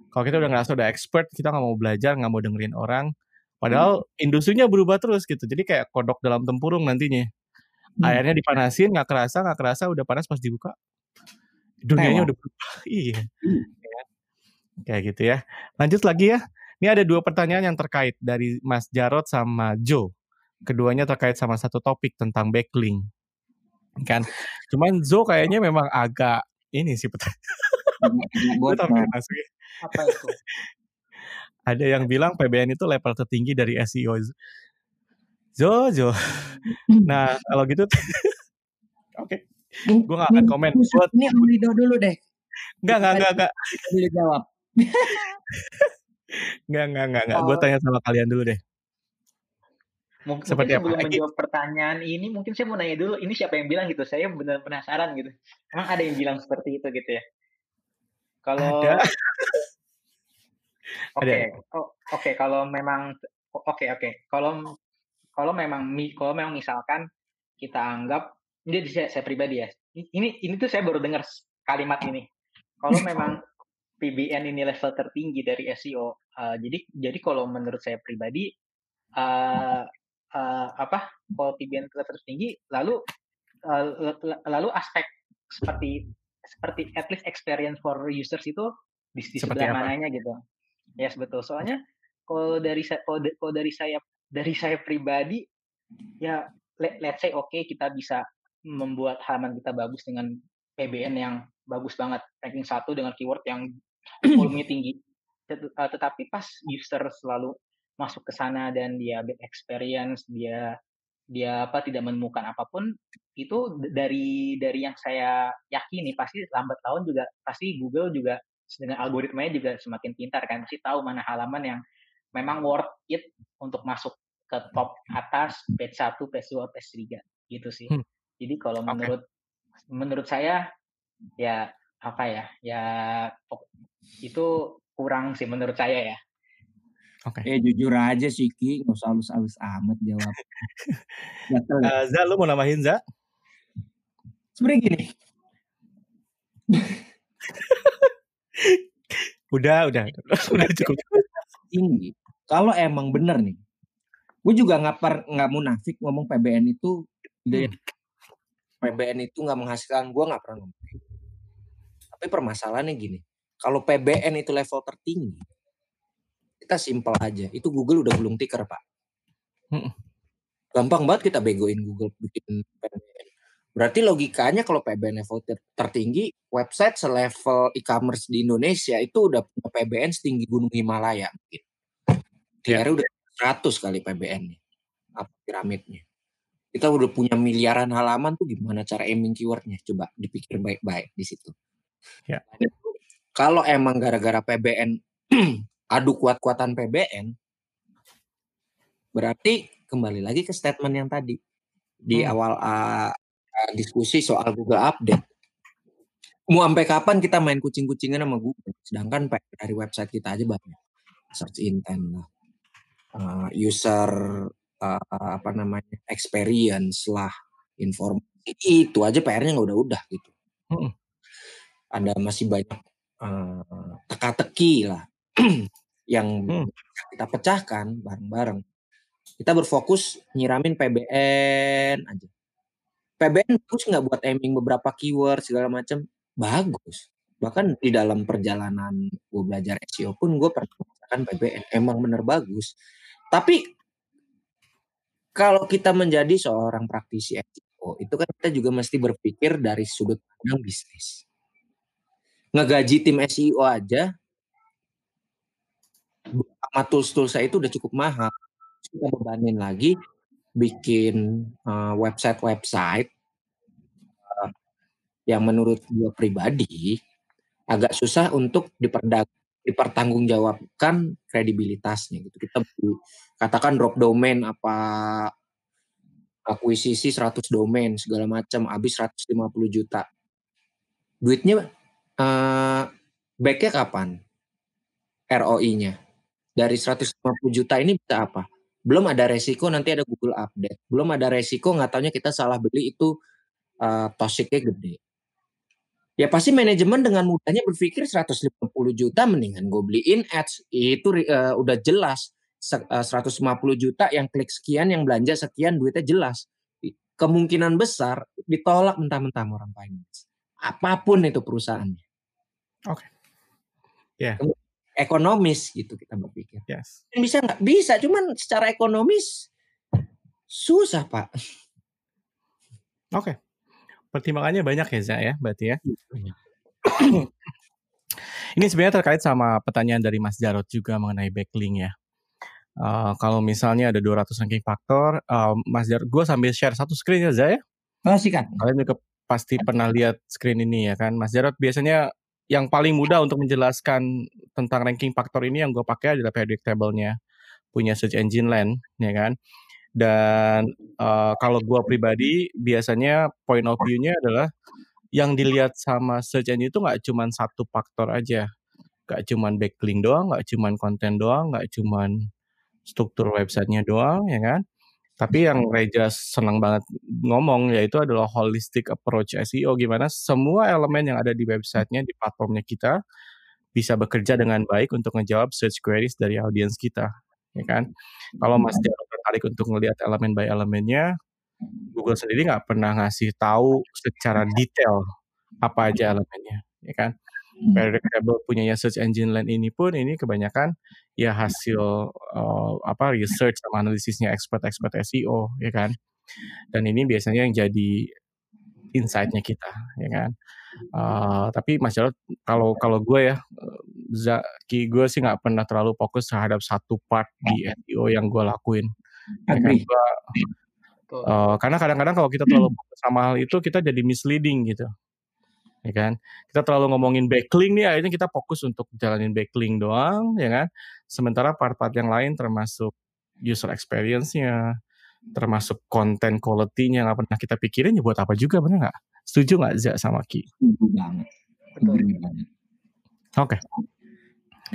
Kalau kita udah ngerasa udah expert, kita nggak mau belajar, nggak mau dengerin orang. Padahal hmm. industrinya berubah terus gitu. Jadi kayak kodok dalam tempurung nantinya. Hmm. Airnya dipanasin nggak kerasa nggak kerasa udah panas pas dibuka dunianya udah berubah. iya. Hmm. Ya. Kayak gitu ya. Lanjut lagi ya. Ini ada dua pertanyaan yang terkait dari Mas Jarot sama Joe. Keduanya terkait sama satu topik tentang backlink. Kan. Cuman Joe kayaknya memang agak ini sih pertanyaan. Apa itu? ada yang bilang PBN itu level tertinggi dari SEO. Jojo. Nah, kalau gitu oke. Okay. Gue gak akan komen. Buat ini Om dulu deh. Enggak, enggak, enggak, enggak. Boleh jawab. enggak, enggak, enggak, enggak. Gue tanya sama kalian dulu deh. Mungkin Seperti apa? sebelum menjawab pertanyaan ini, mungkin saya mau nanya dulu, ini siapa yang bilang gitu? Saya benar penasaran gitu. Emang ada yang bilang seperti itu gitu ya? Kalau Oke, okay. oh, oke okay. kalau memang oke okay, oke. Okay. Kalau kalau memang kalau memang misalkan kita anggap ini saya, saya pribadi ya ini ini tuh saya baru dengar kalimat ini kalau memang PBN ini level tertinggi dari SEO uh, eh, jadi jadi kalau menurut saya pribadi uh, uh, apa kalau PBN level tertinggi lalu uh, lalu aspek seperti seperti at least experience for users itu di, di sebelah apa? mananya gitu. Ya yes, betul. Soalnya kalau dari kalau, kalau dari saya dari saya pribadi ya let, let's say oke okay, kita bisa membuat halaman kita bagus dengan PBN yang bagus banget ranking satu dengan keyword yang volume tinggi. Eh, tetapi pas user selalu masuk ke sana dan dia bad experience dia dia apa tidak menemukan apa pun itu dari dari yang saya yakini pasti lambat tahun juga pasti Google juga dengan algoritmanya juga semakin pintar kan pasti tahu mana halaman yang memang worth it untuk masuk ke top atas page 1, page 2, page 3 gitu sih. Hmm. Jadi kalau okay. menurut menurut saya ya apa ya? Ya itu kurang sih menurut saya ya. Oke. Okay. Eh jujur aja sih Ki, nggak usah halus-halus amat jawab. uh, Za, lu mau namahin Za? Sebenernya gini. udah, udah, udah cukup ini kalau emang bener nih gue juga nggak per nggak munafik ngomong PBN itu hmm. PBN itu nggak menghasilkan gue nggak pernah ngomong tapi permasalahannya gini kalau PBN itu level tertinggi kita simpel aja itu Google udah gulung tikar pak hmm. gampang banget kita begoin Google bikin PBN berarti logikanya kalau PBN level ter tertinggi website selevel e-commerce di Indonesia itu udah punya PBN setinggi Gunung Himalaya mungkin yeah. udah 100 kali PBN nih. Apa piramidnya. Kita udah punya miliaran halaman tuh gimana cara aiming keywordnya. Coba dipikir baik-baik di situ. Yeah. Kalau emang gara-gara PBN adu kuat-kuatan PBN berarti kembali lagi ke statement yang tadi di hmm. awal uh, diskusi soal Google Update. Mau sampai kapan kita main kucing-kucingan sama Google? Sedangkan dari website kita aja banyak search intent lah, uh, user uh, apa namanya experience lah informasi itu aja PR-nya nggak udah-udah gitu. Hmm. ada masih banyak uh, teka-teki lah yang hmm. kita pecahkan bareng-bareng. Kita berfokus nyiramin PBN aja. PBN bagus nggak buat aiming beberapa keyword segala macam? Bagus. Bahkan di dalam perjalanan gue belajar SEO pun gue pernah PBN emang bener bagus. Tapi kalau kita menjadi seorang praktisi SEO, itu kan kita juga mesti berpikir dari sudut pandang bisnis. Ngegaji tim SEO aja sama tools-tools saya itu udah cukup mahal. Kita bebanin lagi bikin uh, website-website uh, yang menurut gue pribadi agak susah untuk diperdag dipertanggungjawabkan kredibilitasnya gitu. Kita katakan drop domain apa akuisisi 100 domain segala macam habis 150 juta. Duitnya uh, backnya kapan? ROI-nya. Dari 150 juta ini bisa apa? Belum ada resiko nanti ada Google Update. Belum ada resiko nggak taunya kita salah beli itu uh, tosiknya gede ya pasti manajemen dengan mudahnya berpikir 150 juta mendingan gue beliin ads itu uh, udah jelas uh, eh, 150 juta yang klik sekian yang belanja sekian duitnya jelas kemungkinan besar ditolak mentah-mentah orang finance apa pun itu perusahaannya oke okay. ya yeah. Ekonomis gitu kita berpikir yes. bisa nggak bisa cuman secara ekonomis susah pak oke okay pertimbangannya banyak ya Zak ya, berarti ya. Ini sebenarnya terkait sama pertanyaan dari Mas Jarot juga mengenai backlink ya. Uh, kalau misalnya ada 200 ranking faktor, uh, Mas Jarot, gue sambil share satu screen ya Zak ya. Oh, kan. Kalian juga pasti pernah lihat screen ini ya kan. Mas Jarot biasanya yang paling mudah untuk menjelaskan tentang ranking faktor ini yang gue pakai adalah predict table-nya punya search engine land ya kan. Dan uh, kalau gue pribadi biasanya point of view-nya adalah yang dilihat sama search engine itu nggak cuma satu faktor aja, nggak cuma backlink doang, nggak cuma konten doang, nggak cuma struktur websitenya doang, ya kan? Tapi yang Reja senang banget ngomong yaitu adalah holistic approach SEO gimana semua elemen yang ada di websitenya di platformnya kita bisa bekerja dengan baik untuk menjawab search queries dari audiens kita, ya kan? Kalau Mas Jarod tertarik untuk melihat elemen by elemennya, Google sendiri nggak pernah ngasih tahu secara detail apa aja elemennya, ya kan? Predictable punyanya search engine land ini pun ini kebanyakan ya hasil uh, apa research sama analisisnya expert-expert SEO, ya kan? Dan ini biasanya yang jadi insight-nya kita, ya kan? Uh, tapi Mas Jarod, kalau kalau gue ya, Zaki gue sih nggak pernah terlalu fokus terhadap satu part di SEO yang gue lakuin. Ya kan? Gua, uh, karena kadang-kadang kalau kita terlalu fokus sama hal itu kita jadi misleading gitu. Ya kan? Kita terlalu ngomongin backlink nih akhirnya kita fokus untuk jalanin backlink doang, ya kan? Sementara part-part yang lain termasuk user experience-nya, termasuk konten quality-nya nggak pernah kita pikirin ya buat apa juga benar nggak? Setuju nggak Zak sama Ki? Setuju banget. Betul banget. Oke. Okay.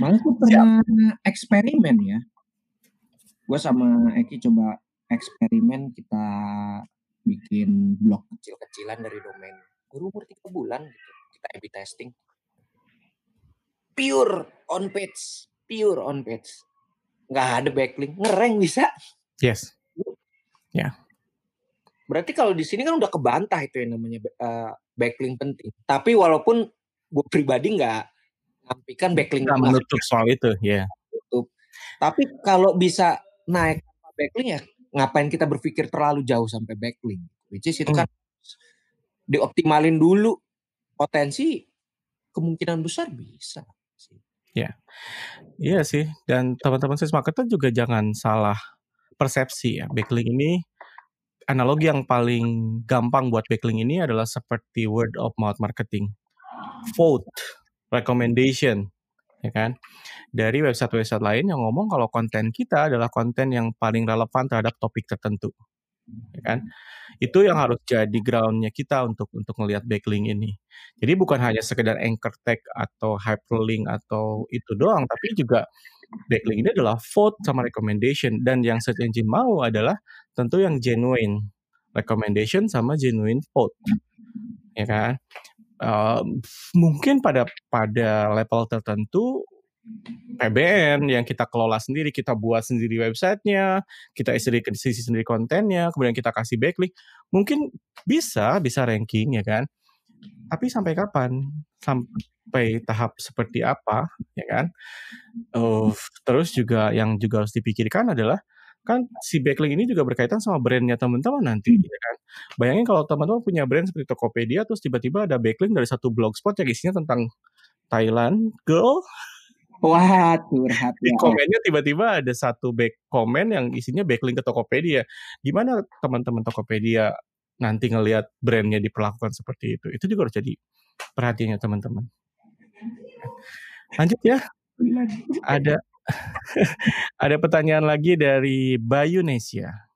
Malah tuh pernah Siap. eksperimen ya. Gue sama Eki coba eksperimen kita bikin blog kecil-kecilan dari domain. Baru umur tiga bulan gitu. Kita A-B testing. Pure on page. Pure on page. Nggak ada backlink. Ngereng bisa. Yes. Ya. Yeah. Berarti kalau di sini kan udah kebantah itu yang namanya uh, backlink penting. Tapi walaupun gue pribadi nggak nampikan backlink. Nggak menutup soal itu, ya. Yeah. Tapi kalau bisa naik backlink ya ngapain kita berpikir terlalu jauh sampai backlink. Which is itu hmm. Dioptimalin dulu potensi kemungkinan besar bisa. Ya, iya sih. Dan teman-teman sales marketer juga jangan salah persepsi ya. Backlink ini analogi yang paling gampang buat backlink ini adalah seperti word of mouth marketing. Vote, recommendation, ya kan? Dari website-website lain yang ngomong kalau konten kita adalah konten yang paling relevan terhadap topik tertentu, ya kan? Itu yang harus jadi groundnya kita untuk untuk melihat backlink ini. Jadi bukan hanya sekedar anchor tag atau hyperlink atau itu doang, tapi juga backlink ini adalah vote sama recommendation dan yang search engine mau adalah tentu yang genuine recommendation sama genuine vote ya kan uh, mungkin pada pada level tertentu PBN yang kita kelola sendiri, kita buat sendiri websitenya, kita isi sisi sendiri kontennya, kemudian kita kasih backlink, mungkin bisa bisa ranking ya kan. Tapi sampai kapan? Sampai tahap seperti apa ya kan? Uh, terus juga yang juga harus dipikirkan adalah kan si backlink ini juga berkaitan sama brandnya teman-teman nanti hmm. ya kan bayangin kalau teman-teman punya brand seperti Tokopedia terus tiba-tiba ada backlink dari satu blogspot yang isinya tentang Thailand girl Wah, curhat Di ya. komennya tiba-tiba ada satu back komen yang isinya backlink ke Tokopedia. Gimana teman-teman Tokopedia nanti ngelihat brandnya diperlakukan seperti itu? Itu juga harus jadi perhatiannya teman-teman. Lanjut ya. Ada ada pertanyaan lagi dari Bayu Nesia.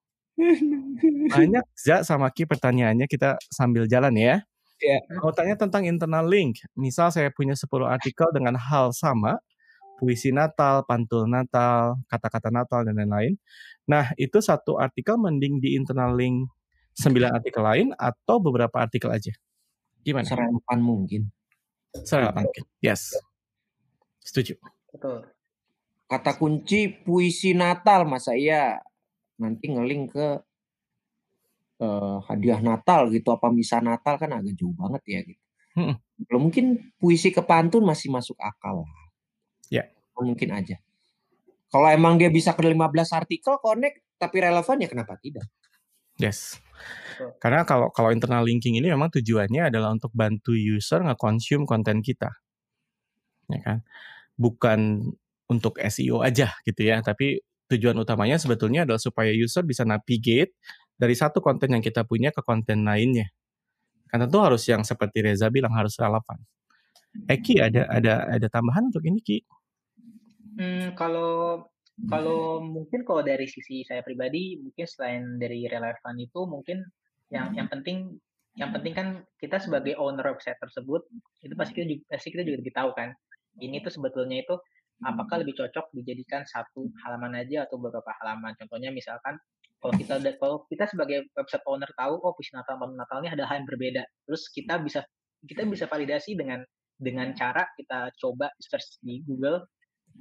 Banyak Za sama Ki pertanyaannya kita sambil jalan ya. Yeah. Mau tanya tentang internal link. Misal saya punya 10 artikel dengan hal sama, puisi Natal, pantul Natal, kata-kata Natal dan lain-lain. Nah, itu satu artikel mending di internal link sembilan artikel lain atau beberapa artikel aja? Gimana? Serempan mungkin. Serempan mungkin. Yes. Setuju. Betul. Kata kunci puisi Natal masa iya nanti ngeling ke uh, hadiah Natal gitu apa misa Natal kan agak jauh banget ya gitu. Hmm. Belum mungkin puisi ke pantun masih masuk akal lah. Mungkin aja. Kalau emang dia bisa ke 15 artikel connect tapi relevan ya kenapa tidak? Yes. Karena kalau kalau internal linking ini memang tujuannya adalah untuk bantu user nge-consume konten kita. Ya kan? Bukan untuk SEO aja gitu ya, tapi tujuan utamanya sebetulnya adalah supaya user bisa navigate dari satu konten yang kita punya ke konten lainnya. Kan tentu harus yang seperti Reza bilang harus relevan. Eki ada ada ada tambahan untuk ini Ki? Hmm, kalau kalau mungkin kalau dari sisi saya pribadi, mungkin selain dari relevan itu mungkin yang yang penting yang penting kan kita sebagai owner website tersebut itu pasti kita juga, pasti kita juga tahu kan. Ini tuh sebetulnya itu apakah lebih cocok dijadikan satu halaman aja atau beberapa halaman. Contohnya misalkan kalau kita kalau kita sebagai website owner tahu oh puisi Natal Natal ini ada hal yang berbeda. Terus kita bisa kita bisa validasi dengan dengan cara kita coba search di Google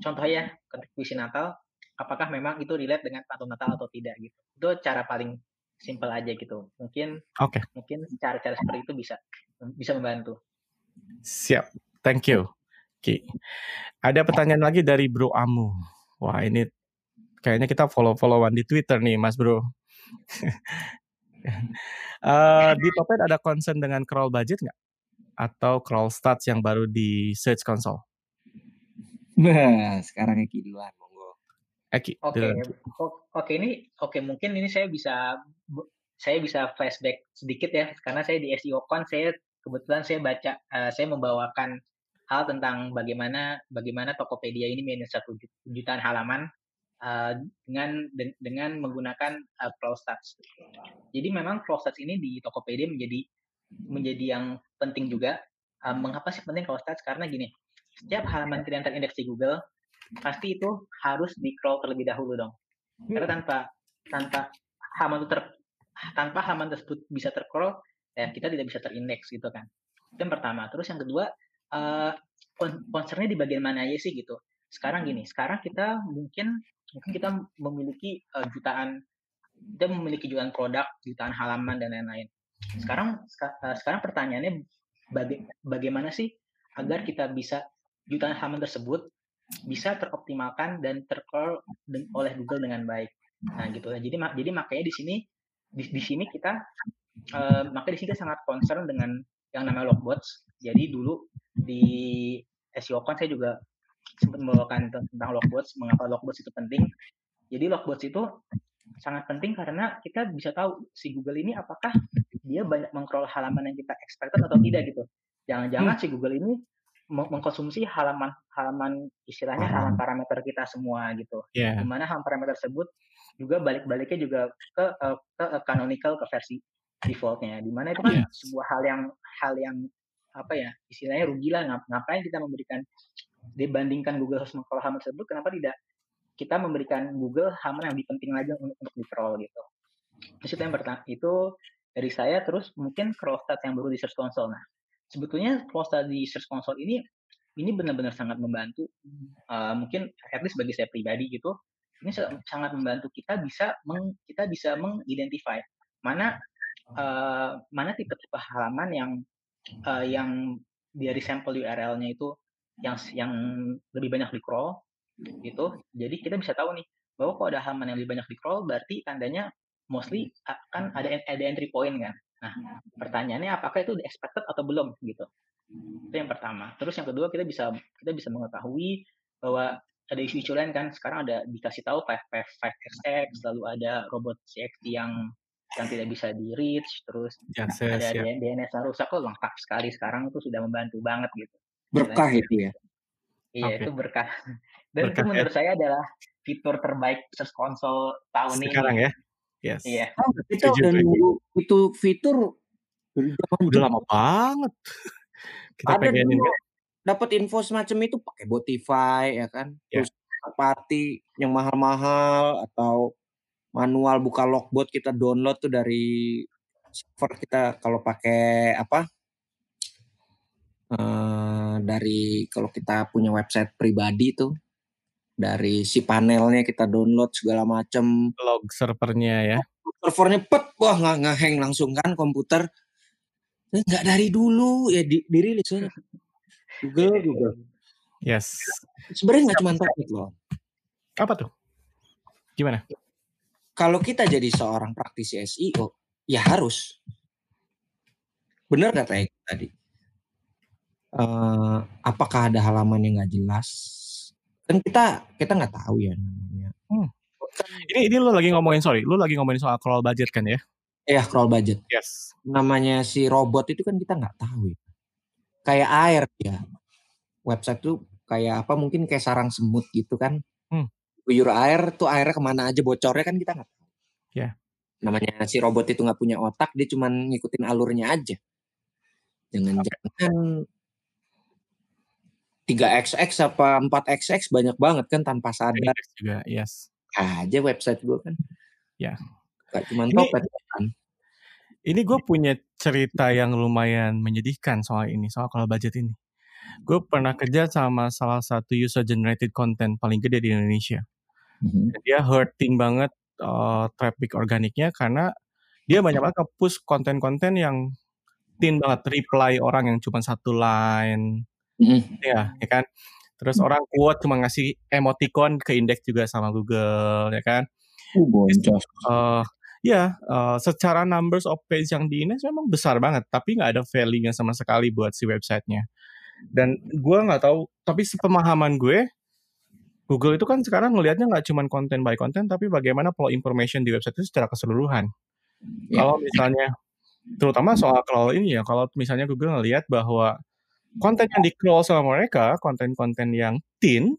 contohnya ketik puisi Natal, apakah memang itu relate dengan pantun Natal atau tidak gitu. Itu cara paling simple aja gitu. Mungkin okay. mungkin cara-cara seperti itu bisa bisa membantu. Siap. Thank you. Oke. Okay. Ada pertanyaan lagi dari Bro Amu. Wah, ini kayaknya kita follow-followan di Twitter nih, Mas Bro. uh, di Topet ada concern dengan crawl budget nggak? Atau crawl stats yang baru di Search Console? Nah, sekarang Eki duluan, monggo. Eki. Oke, okay. oke okay, ini oke okay, mungkin ini saya bisa saya bisa flashback sedikit ya karena saya di SEO Con saya kebetulan saya baca uh, saya membawakan hal tentang bagaimana bagaimana Tokopedia ini manage satu jutaan halaman uh, dengan de, dengan menggunakan uh, stats. Jadi memang stats ini di Tokopedia menjadi menjadi yang penting juga. Uh, mengapa sih penting stats? Karena gini, setiap halaman yang terindeks di Google pasti itu harus di crawl terlebih dahulu dong. Karena tanpa tanpa halaman itu ter, tanpa halaman tersebut bisa tercrawl, ya kita tidak bisa terindeks gitu kan. Itu yang pertama. Terus yang kedua, uh, concernnya di bagian mana aja sih gitu. Sekarang gini, sekarang kita mungkin mungkin kita memiliki uh, jutaan kita memiliki jutaan produk, jutaan halaman dan lain-lain. Sekarang uh, sekarang pertanyaannya baga bagaimana sih agar kita bisa jutaan halaman tersebut bisa teroptimalkan dan tercrawl oleh Google dengan baik. Nah, gitu. Jadi jadi makanya di sini di, di sini kita uh, maka di sini kita sangat concern dengan yang namanya logbots. Jadi dulu di SEO kan saya juga sempat membawakan tentang logbots, mengapa logbots itu penting. Jadi logbots itu sangat penting karena kita bisa tahu si Google ini apakah dia banyak mengcrawl halaman yang kita expected atau tidak gitu. Jangan-jangan hmm. si Google ini mengkonsumsi halaman halaman istilahnya halaman parameter kita semua gitu. Yeah. Di mana halaman parameter tersebut juga balik-baliknya juga ke uh, ke uh, canonical ke versi defaultnya. Di mana itu kan yeah. sebuah hal yang hal yang apa ya istilahnya rugi lah ngap, ngapain kita memberikan dibandingkan Google harus mengcrawl halaman tersebut kenapa tidak kita memberikan Google halaman yang lebih penting lagi untuk, untuk di crawl gitu. Terus itu yang pertama itu dari saya terus mungkin crawl stat yang baru di Search Console. Nah, sebetulnya close tadi search console ini ini benar-benar sangat membantu uh, mungkin at least bagi saya pribadi gitu ini sangat membantu kita bisa meng, kita bisa mengidentify mana uh, mana tipe-tipe halaman yang uh, yang dari sampel URL-nya itu yang yang lebih banyak di crawl gitu. Jadi kita bisa tahu nih bahwa kalau ada halaman yang lebih banyak di crawl berarti tandanya mostly akan ada ada entry point kan nah pertanyaannya apakah itu expected atau belum gitu? Itu yang pertama. Terus yang kedua kita bisa kita bisa mengetahui bahwa ada isu-isu lain kan. Sekarang ada dikasih tahu 5 xx lalu ada robot CXT yang yang tidak bisa di reach terus yes, yes, ada yeah. DNS yang rusak. Kok lengkap sekali sekarang itu sudah membantu banget gitu. Berkah itu ya? Iya okay. itu berkah. Dan berkah, itu menurut ya. saya adalah fitur terbaik search console tahun sekarang ini. Sekarang ya yes. Iya. Oh, kita udah nunggu itu fitur udah lama banget. Kita ada pengenin kan? dapat info semacam itu pakai Botify ya kan? Yeah. terus party yang mahal-mahal atau manual buka logbot kita download tuh dari server kita. Kalau pakai apa? Uh, dari kalau kita punya website pribadi tuh dari si panelnya kita download segala macam log servernya ya. Servernya pet wah nggak ngeheng langsung kan komputer. Eh, nggak dari dulu. Ya di, dirilis aja Google Google. yes. Sebenarnya nggak cuma topik loh. Apa tuh? Gimana? Kalau kita jadi seorang praktisi SEO, ya harus. Benar kata Eko tadi. Uh, apakah ada halaman yang nggak jelas? Kan kita kita nggak tahu ya namanya. Hmm. Ini ini lo lagi ngomongin sorry, lo lagi ngomongin soal crawl budget kan ya? Iya crawl budget. Yes. Namanya si robot itu kan kita nggak tahu ya. Kayak air ya. Website tuh kayak apa mungkin kayak sarang semut gitu kan. Hmm guyur air tuh airnya ke mana aja bocornya kan kita nggak tahu. Ya. Namanya si robot itu nggak punya otak, dia cuma ngikutin alurnya aja. Jangan-jangan 3xx apa 4xx banyak banget kan tanpa sadar. juga, yes. Aja website gue kan. Ya. Gak cuma topet kan. Ini gue punya cerita yang lumayan menyedihkan soal ini, soal kalau budget ini. Gue pernah kerja sama salah satu user generated content paling gede di Indonesia. Mm-hmm. Dia hurting banget uh, traffic organiknya karena dia banyak banget push konten-konten yang thin banget reply orang yang cuma satu line. Mm-hmm. Ya, ya kan? Terus mm-hmm. orang quote cuma ngasih emoticon ke indeks juga sama Google, ya kan? Uh, ya, uh, secara numbers of page yang di indeks memang besar banget, tapi nggak ada value-nya sama sekali buat si websitenya. Dan gue nggak tahu, tapi sepemahaman gue, Google itu kan sekarang ngelihatnya nggak cuma konten by konten, tapi bagaimana flow information di website itu secara keseluruhan. Yeah. Kalau misalnya, terutama soal crawl ini ya, kalau misalnya Google ngelihat bahwa konten yang di crawl sama mereka, konten-konten yang thin,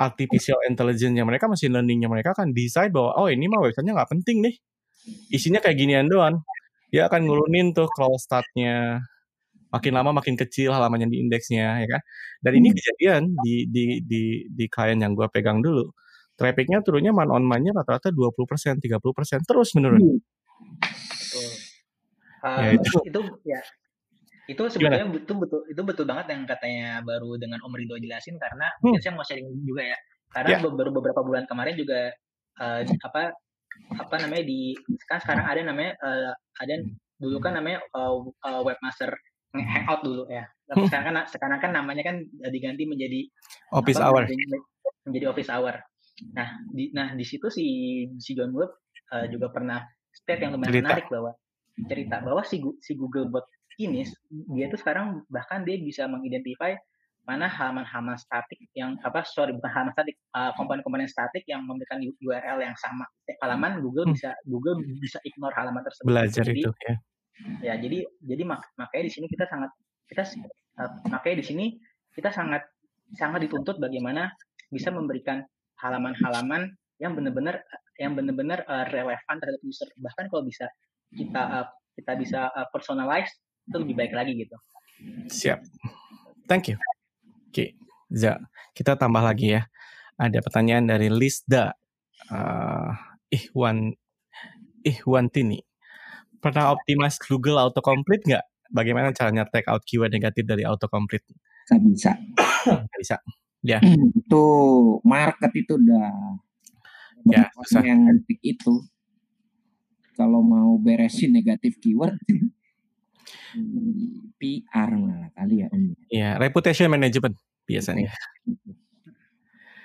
artificial intelligence-nya mereka, machine learning-nya mereka akan decide bahwa, oh ini mah websitenya nggak penting nih. Isinya kayak ginian doang. Dia akan ngurunin tuh crawl stat-nya, makin lama makin kecil halaman yang di indeksnya ya kan dan ini hmm. kejadian di di di di klien yang gue pegang dulu trafficnya turunnya man on man-nya rata-rata 20 persen 30 persen terus menurun hmm. Uh, ya, itu. itu ya itu sebenarnya betul betul itu betul banget yang katanya baru dengan Om Rido jelasin karena hmm. saya mau sharing juga ya karena yeah. baru beberapa bulan kemarin juga uh, apa apa namanya di kan sekarang ada namanya uh, ada dulu kan namanya uh, uh, webmaster hangout dulu ya. Hmm. sekarang kan sekarang kan namanya kan diganti menjadi office apa, hour. Menjadi, menjadi office hour. Nah, di nah di situ si si John Webb uh, juga pernah state yang lumayan cerita. menarik bahwa cerita bahwa si si Google Ini dia tuh sekarang bahkan dia bisa mengidentify mana halaman-halaman statik yang apa sorry bukan halaman statik uh, komponen-komponen statik yang memberikan URL yang sama. Halaman Google hmm. bisa Google bisa ignore halaman tersebut. Belajar Jadi, itu ya. ya jadi jadi mak makanya di sini kita sangat kita uh, makanya di sini kita sangat sangat dituntut bagaimana bisa memberikan halaman-halaman yang benar-benar yang benar-benar uh, relevan terhadap user. Bahkan kalau bisa kita uh, kita bisa uh, personalize itu lebih baik lagi gitu siap thank you oke okay. Za kita tambah lagi ya ada pertanyaan dari Lisda uh, Ihwan Ihwan Tini pernah optimize Google autocomplete nggak? bagaimana caranya take out keyword negatif dari autocomplete? Nggak bisa. Nggak bisa. Ya. itu market itu udah Ya, susah. yang ngetik itu. Kalau mau beresin negatif keyword, hmm, PR malah kali ya Om. Iya, reputation management biasanya.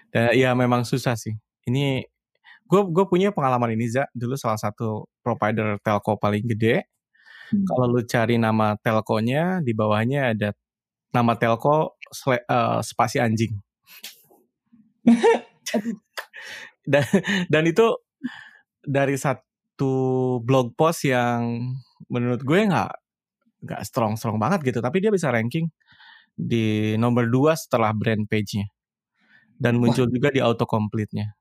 Dan ya memang susah sih. Ini gue gue punya pengalaman ini Za dulu salah satu provider telco paling gede. Hmm. Kalau lu cari nama telkonya di bawahnya ada nama telco sle- eh, spasi anjing. dan dan itu dari satu blog post yang menurut gue nggak nggak strong strong banget gitu, tapi dia bisa ranking di nomor dua setelah brand page-nya dan muncul juga di autocomplete-nya.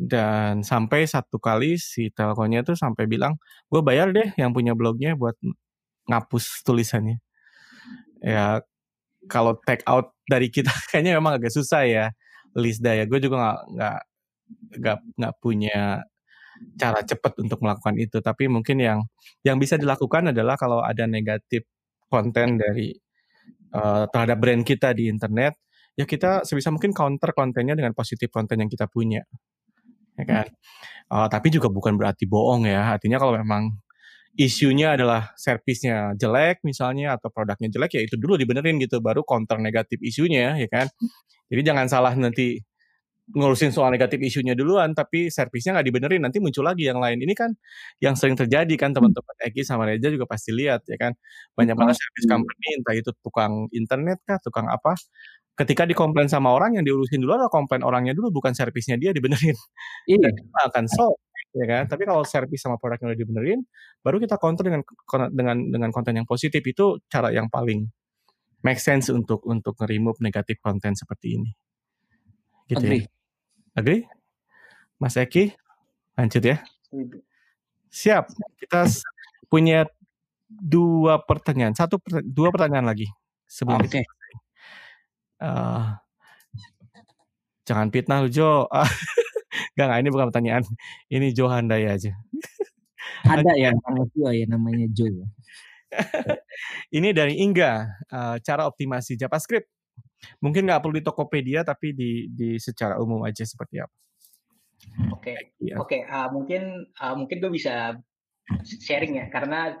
Dan sampai satu kali si telkonya tuh sampai bilang, gue bayar deh yang punya blognya buat ngapus tulisannya. Ya kalau take out dari kita kayaknya memang agak susah ya, Lisda ya. Gue juga nggak nggak nggak punya cara cepat untuk melakukan itu. Tapi mungkin yang yang bisa dilakukan adalah kalau ada negatif konten dari eh, terhadap brand kita di internet, ya kita sebisa mungkin counter kontennya dengan positif konten yang kita punya, ya kan? Eh, tapi juga bukan berarti bohong ya. Artinya kalau memang isunya adalah servisnya jelek misalnya atau produknya jelek ya itu dulu dibenerin gitu baru counter negatif isunya ya kan jadi jangan salah nanti ngurusin soal negatif isunya duluan tapi servisnya nggak dibenerin nanti muncul lagi yang lain. Ini kan yang sering terjadi kan teman-teman. Eki sama Reza juga pasti lihat ya kan? Banyak banget service company entah itu tukang internet kah tukang apa ketika dikomplain sama orang yang diurusin dulu adalah komplain orangnya dulu bukan servisnya dia dibenerin. Iya. dan akan solve ya kan? Tapi kalau servis sama produknya udah dibenerin baru kita counter dengan dengan dengan konten yang positif. Itu cara yang paling make sense untuk untuk nge-remove negatif konten seperti ini. Gitu ya agree Mas Eki lanjut ya siap kita punya dua pertanyaan satu dua pertanyaan lagi sebelum Oke. kita Eh, jangan fitnah lu Jo Enggak, enggak, ini bukan pertanyaan. Ini Jo Handai aja. Ada ya nama ya namanya Joe. ya. Ini dari Ingga, eh, cara optimasi JavaScript. Mungkin nggak perlu di Tokopedia, tapi di, di secara umum aja seperti apa. Oke, Iya. oke. ah, mungkin ah, mungkin gue bisa sharing ya, karena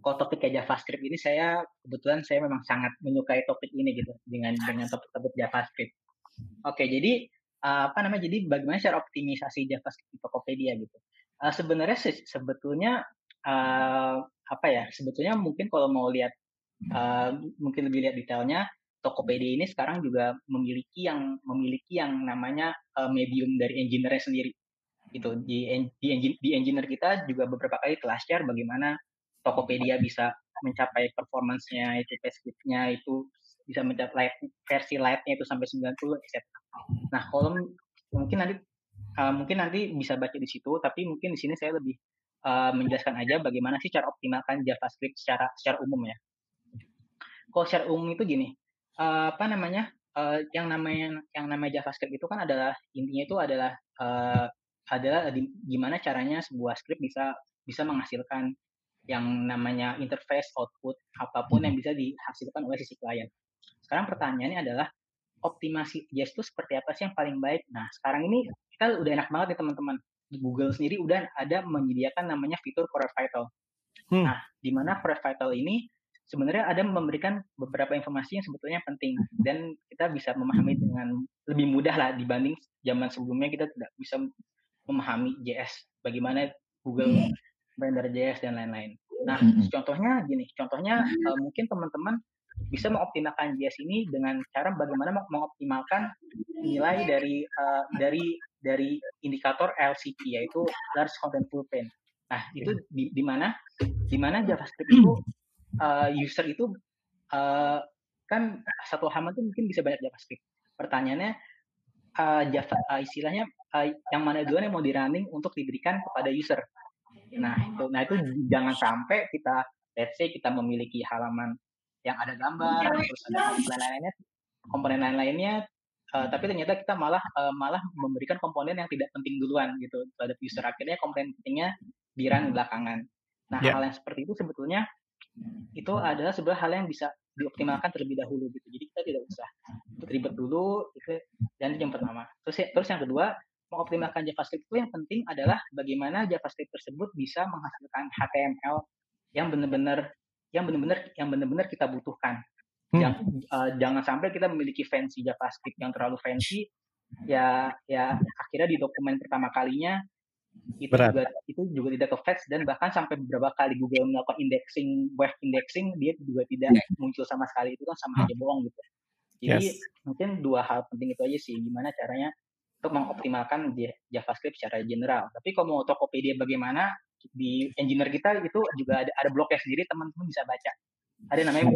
kalau topiknya JavaScript ini saya kebetulan saya memang sangat menyukai topik ini gitu dengan dengan topik-topik JavaScript. Oke, jadi ah, apa namanya? Jadi bagaimana cara optimisasi JavaScript di Tokopedia gitu? Ah, sebenarnya se- sebetulnya apa ya? Sebetulnya mungkin kalau mau lihat mungkin lebih lihat detailnya Tokopedia ini sekarang juga memiliki yang memiliki yang namanya uh, medium dari engineer sendiri gitu di en- di, engine, di engineer kita juga beberapa kali telah share bagaimana Tokopedia bisa mencapai performance-nya itu script-nya itu bisa mencapai light, versi light-nya itu sampai 90 etc. Nah, kalau m- mungkin nanti uh, mungkin nanti bisa baca di situ tapi mungkin di sini saya lebih uh, menjelaskan aja bagaimana sih cara optimalkan JavaScript secara secara umum ya. Kalau secara umum itu gini, eh, apa namanya? eh, yang namanya yang namanya JavaScript itu kan adalah intinya itu adalah eh, adalah di- gimana caranya sebuah script bisa bisa menghasilkan yang namanya interface output apa pun yang bisa dihasilkan oleh sisi klien. Sekarang pertanyaannya adalah optimasi JS itu seperti apa sih yang paling baik? Nah, sekarang ini kita udah enak banget ya teman-teman. Di Google sendiri udah ada menyediakan namanya fitur Core Vital. Hmm. Nah, di mana Core Vital ini sebenarnya ada memberikan beberapa informasi yang sebetulnya penting dan kita bisa memahami dengan lebih mudah lah dibanding zaman sebelumnya kita tidak bisa memahami JS bagaimana Google render JS dan lain-lain. Nah, Mm-mm. contohnya gini, contohnya eh, mungkin teman-teman bisa mengoptimalkan JS ini dengan cara bagaimana meng- mengoptimalkan nilai dari eh, dari dari indikator LCP yaitu large content full pane. Nah, itu di, di mana di mana JavaScript itu eh, user itu eh, kan satu halaman itu mungkin bisa banyak JavaScript. Pertanyaannya eh, Java eh, istilahnya eh, yang mana duluan yang mau di running untuk diberikan kepada user. Nah, itu nah itu jangan sampai kita let's say kita memiliki halaman yang ada gambar terus ada komponen lain-lainnya komponen lain-lainnya eh, tapi ternyata kita malah eh, malah memberikan komponen yang tidak penting duluan gitu terhadap user akhirnya komponen pentingnya di run belakangan. Nah, Ya. hal yang seperti itu sebetulnya itu adalah sebuah hal yang bisa dioptimalkan terlebih dahulu gitu. Jadi kita tidak usah ribet dulu itu dan yang pertama. Terus ya, terus yang kedua mengoptimalkan JavaScript itu yang penting adalah bagaimana JavaScript tersebut bisa menghasilkan HTML yang benar-benar yang benar-benar yang benar-benar kita butuhkan. Hmm. Yang, uh, jangan sampai kita memiliki fancy JavaScript yang terlalu fancy ya ya akhirnya di dokumen pertama kalinya itu Berat. juga itu juga tidak ke fetch dan bahkan sampai beberapa kali Google melakukan indexing web indexing dia juga tidak yeah. muncul sama sekali itu kan sama aja bohong gitu. Jadi yes. mungkin dua hal penting itu aja sih gimana caranya untuk mengoptimalkan di JavaScript secara general. Tapi kalau mau Tokopedia bagaimana di engineer kita itu juga ada ada blognya sendiri teman-teman bisa baca. Ada namanya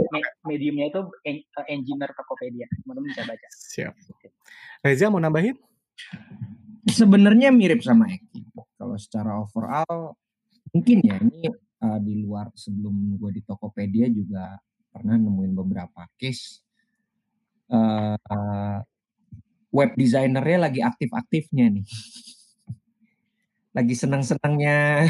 mediumnya itu eh, engineer Tokopedia. Teman-teman bisa baca. Siap. Reza mau nambahin? Sebenarnya mirip sama Eki. Kalau secara overall mungkin ya ini uh, di luar sebelum gue di Tokopedia juga pernah nemuin beberapa case uh, uh, web designernya lagi aktif-aktifnya nih. Lagi senang-senangnya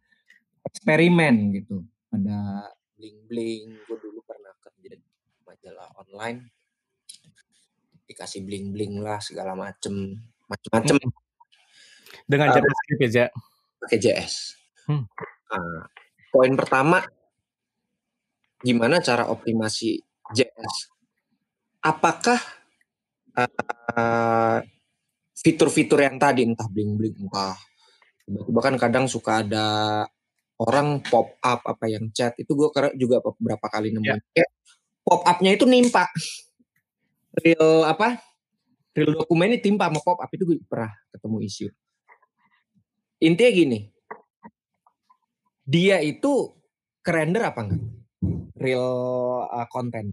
eksperimen gitu. Ada bling-bling. Gue dulu pernah kerja di majalah online. Dikasih bling-bling lah segala macem. Macem-macem. Dengan uh, JavaScript ya, Pakai JS. Hmm. Nah, poin pertama, gimana cara optimasi JS? Apakah uh, fitur-fitur yang tadi entah bling-bling entah tiba-tiba kan kadang suka ada orang pop up apa yang chat itu gue juga beberapa kali nemuin yeah. pop upnya itu nimpa real apa real dokumen ini timpa sama pop up itu gue pernah ketemu isu intinya gini dia itu kerender apa enggak real uh, content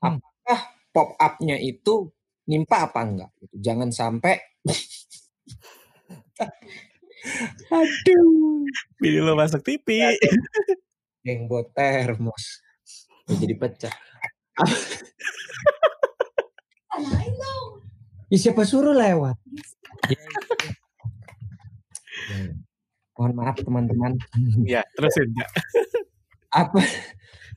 hmm. apakah pop upnya itu nimpa apa enggak gitu. Jangan sampai Aduh. Bini lo masuk TV. Yang buat termos. Jadi pecah. ya, siapa suruh lewat? Mohon maaf teman-teman. Ya, terusin ya. Apa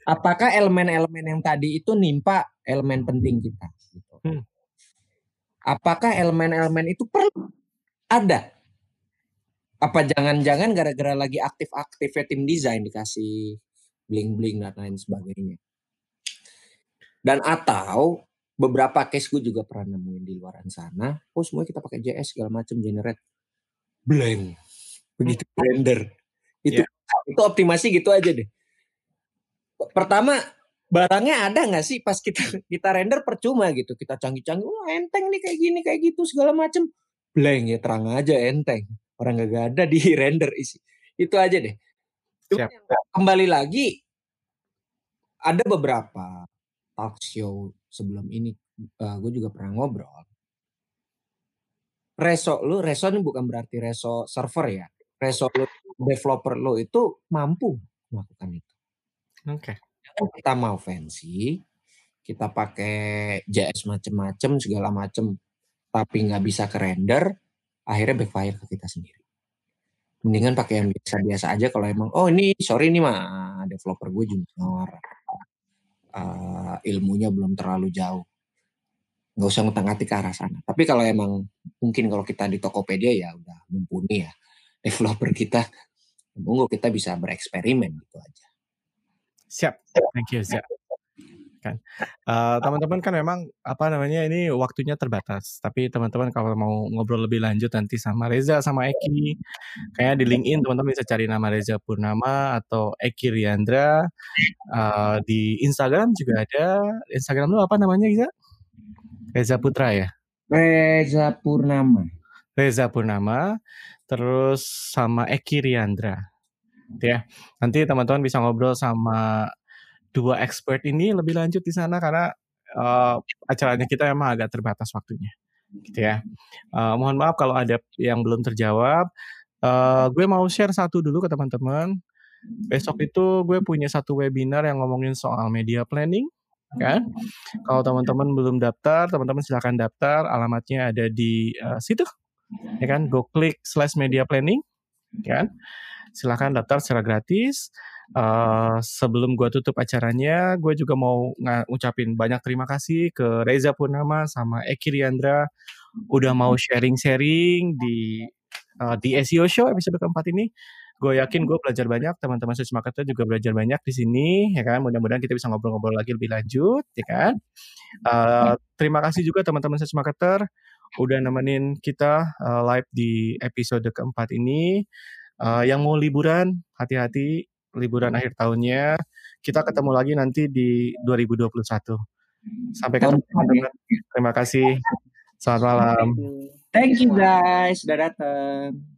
apakah elemen-elemen yang tadi itu nimpa elemen penting kita? Gitu. Hmm. Apakah elemen-elemen itu perlu ada? Apa jangan-jangan gara-gara lagi aktif-aktifnya tim desain dikasih bling-bling dan lain sebagainya? Dan atau beberapa case gue juga pernah nemuin di luaran sana, oh semua kita pakai JS segala macam generate blank. Begitu hmm. render. Itu yeah. itu optimasi gitu aja deh. Pertama barangnya ada nggak sih pas kita kita render percuma gitu. Kita canggih-canggih wah enteng nih kayak gini kayak gitu segala macem. Blank ya terang aja enteng. Orang gak ada di render isi. Itu aja deh. Cuma kembali lagi ada beberapa talk show sebelum ini uh, gue juga pernah ngobrol. Reso lu reso ini bukan berarti reso server ya. Reso lu developer lo itu mampu melakukan itu. Oke. Okay kita mau fancy, kita pakai JS macem-macem segala macem, tapi nggak bisa ke render, akhirnya backfire ke kita sendiri. Mendingan pakai yang biasa-biasa aja kalau emang oh ini sorry nih mah developer gue junior, uh, ilmunya belum terlalu jauh, nggak usah ngutang hati ke arah sana. Tapi kalau emang mungkin kalau kita di Tokopedia ya udah mumpuni ya developer kita, monggo kita bisa bereksperimen gitu aja. Siap, thank you, siap. Kan, uh, teman-teman kan memang apa namanya ini waktunya terbatas. Tapi teman-teman kalau mau ngobrol lebih lanjut nanti sama Reza sama Eki, kayak di LinkedIn teman-teman bisa cari nama Reza Purnama atau Eki Riandra. Uh, di Instagram juga ada. Instagram lu apa namanya Reza? Reza Putra ya. Reza Purnama. Reza Purnama. Terus sama Eki Riandra ya. Nanti teman-teman bisa ngobrol sama dua expert ini lebih lanjut di sana karena uh, acaranya kita memang agak terbatas waktunya, gitu ya. Uh, mohon maaf kalau ada yang belum terjawab. Uh, gue mau share satu dulu ke teman-teman. Besok itu gue punya satu webinar yang ngomongin soal media planning, kan? Kalau teman-teman belum daftar, teman-teman silahkan daftar. Alamatnya ada di uh, situ, ya kan? Go klik slash media planning, kan? silahkan daftar secara gratis. Uh, sebelum gue tutup acaranya, gue juga mau ngucapin banyak terima kasih ke Reza Purnama sama Eki Riandra udah mau sharing-sharing di uh, di SEO Show episode keempat ini. Gue yakin gue belajar banyak, teman-teman search marketer juga belajar banyak di sini, ya kan? Mudah-mudahan kita bisa ngobrol-ngobrol lagi lebih lanjut, ya kan? Uh, terima kasih juga teman-teman search marketer udah nemenin kita uh, live di episode keempat ini. Uh, yang mau liburan, hati-hati liburan akhir tahunnya. Kita ketemu lagi nanti di 2021. Sampai ketemu teman-teman. Terima kasih. Selamat malam. Thank you guys sudah datang.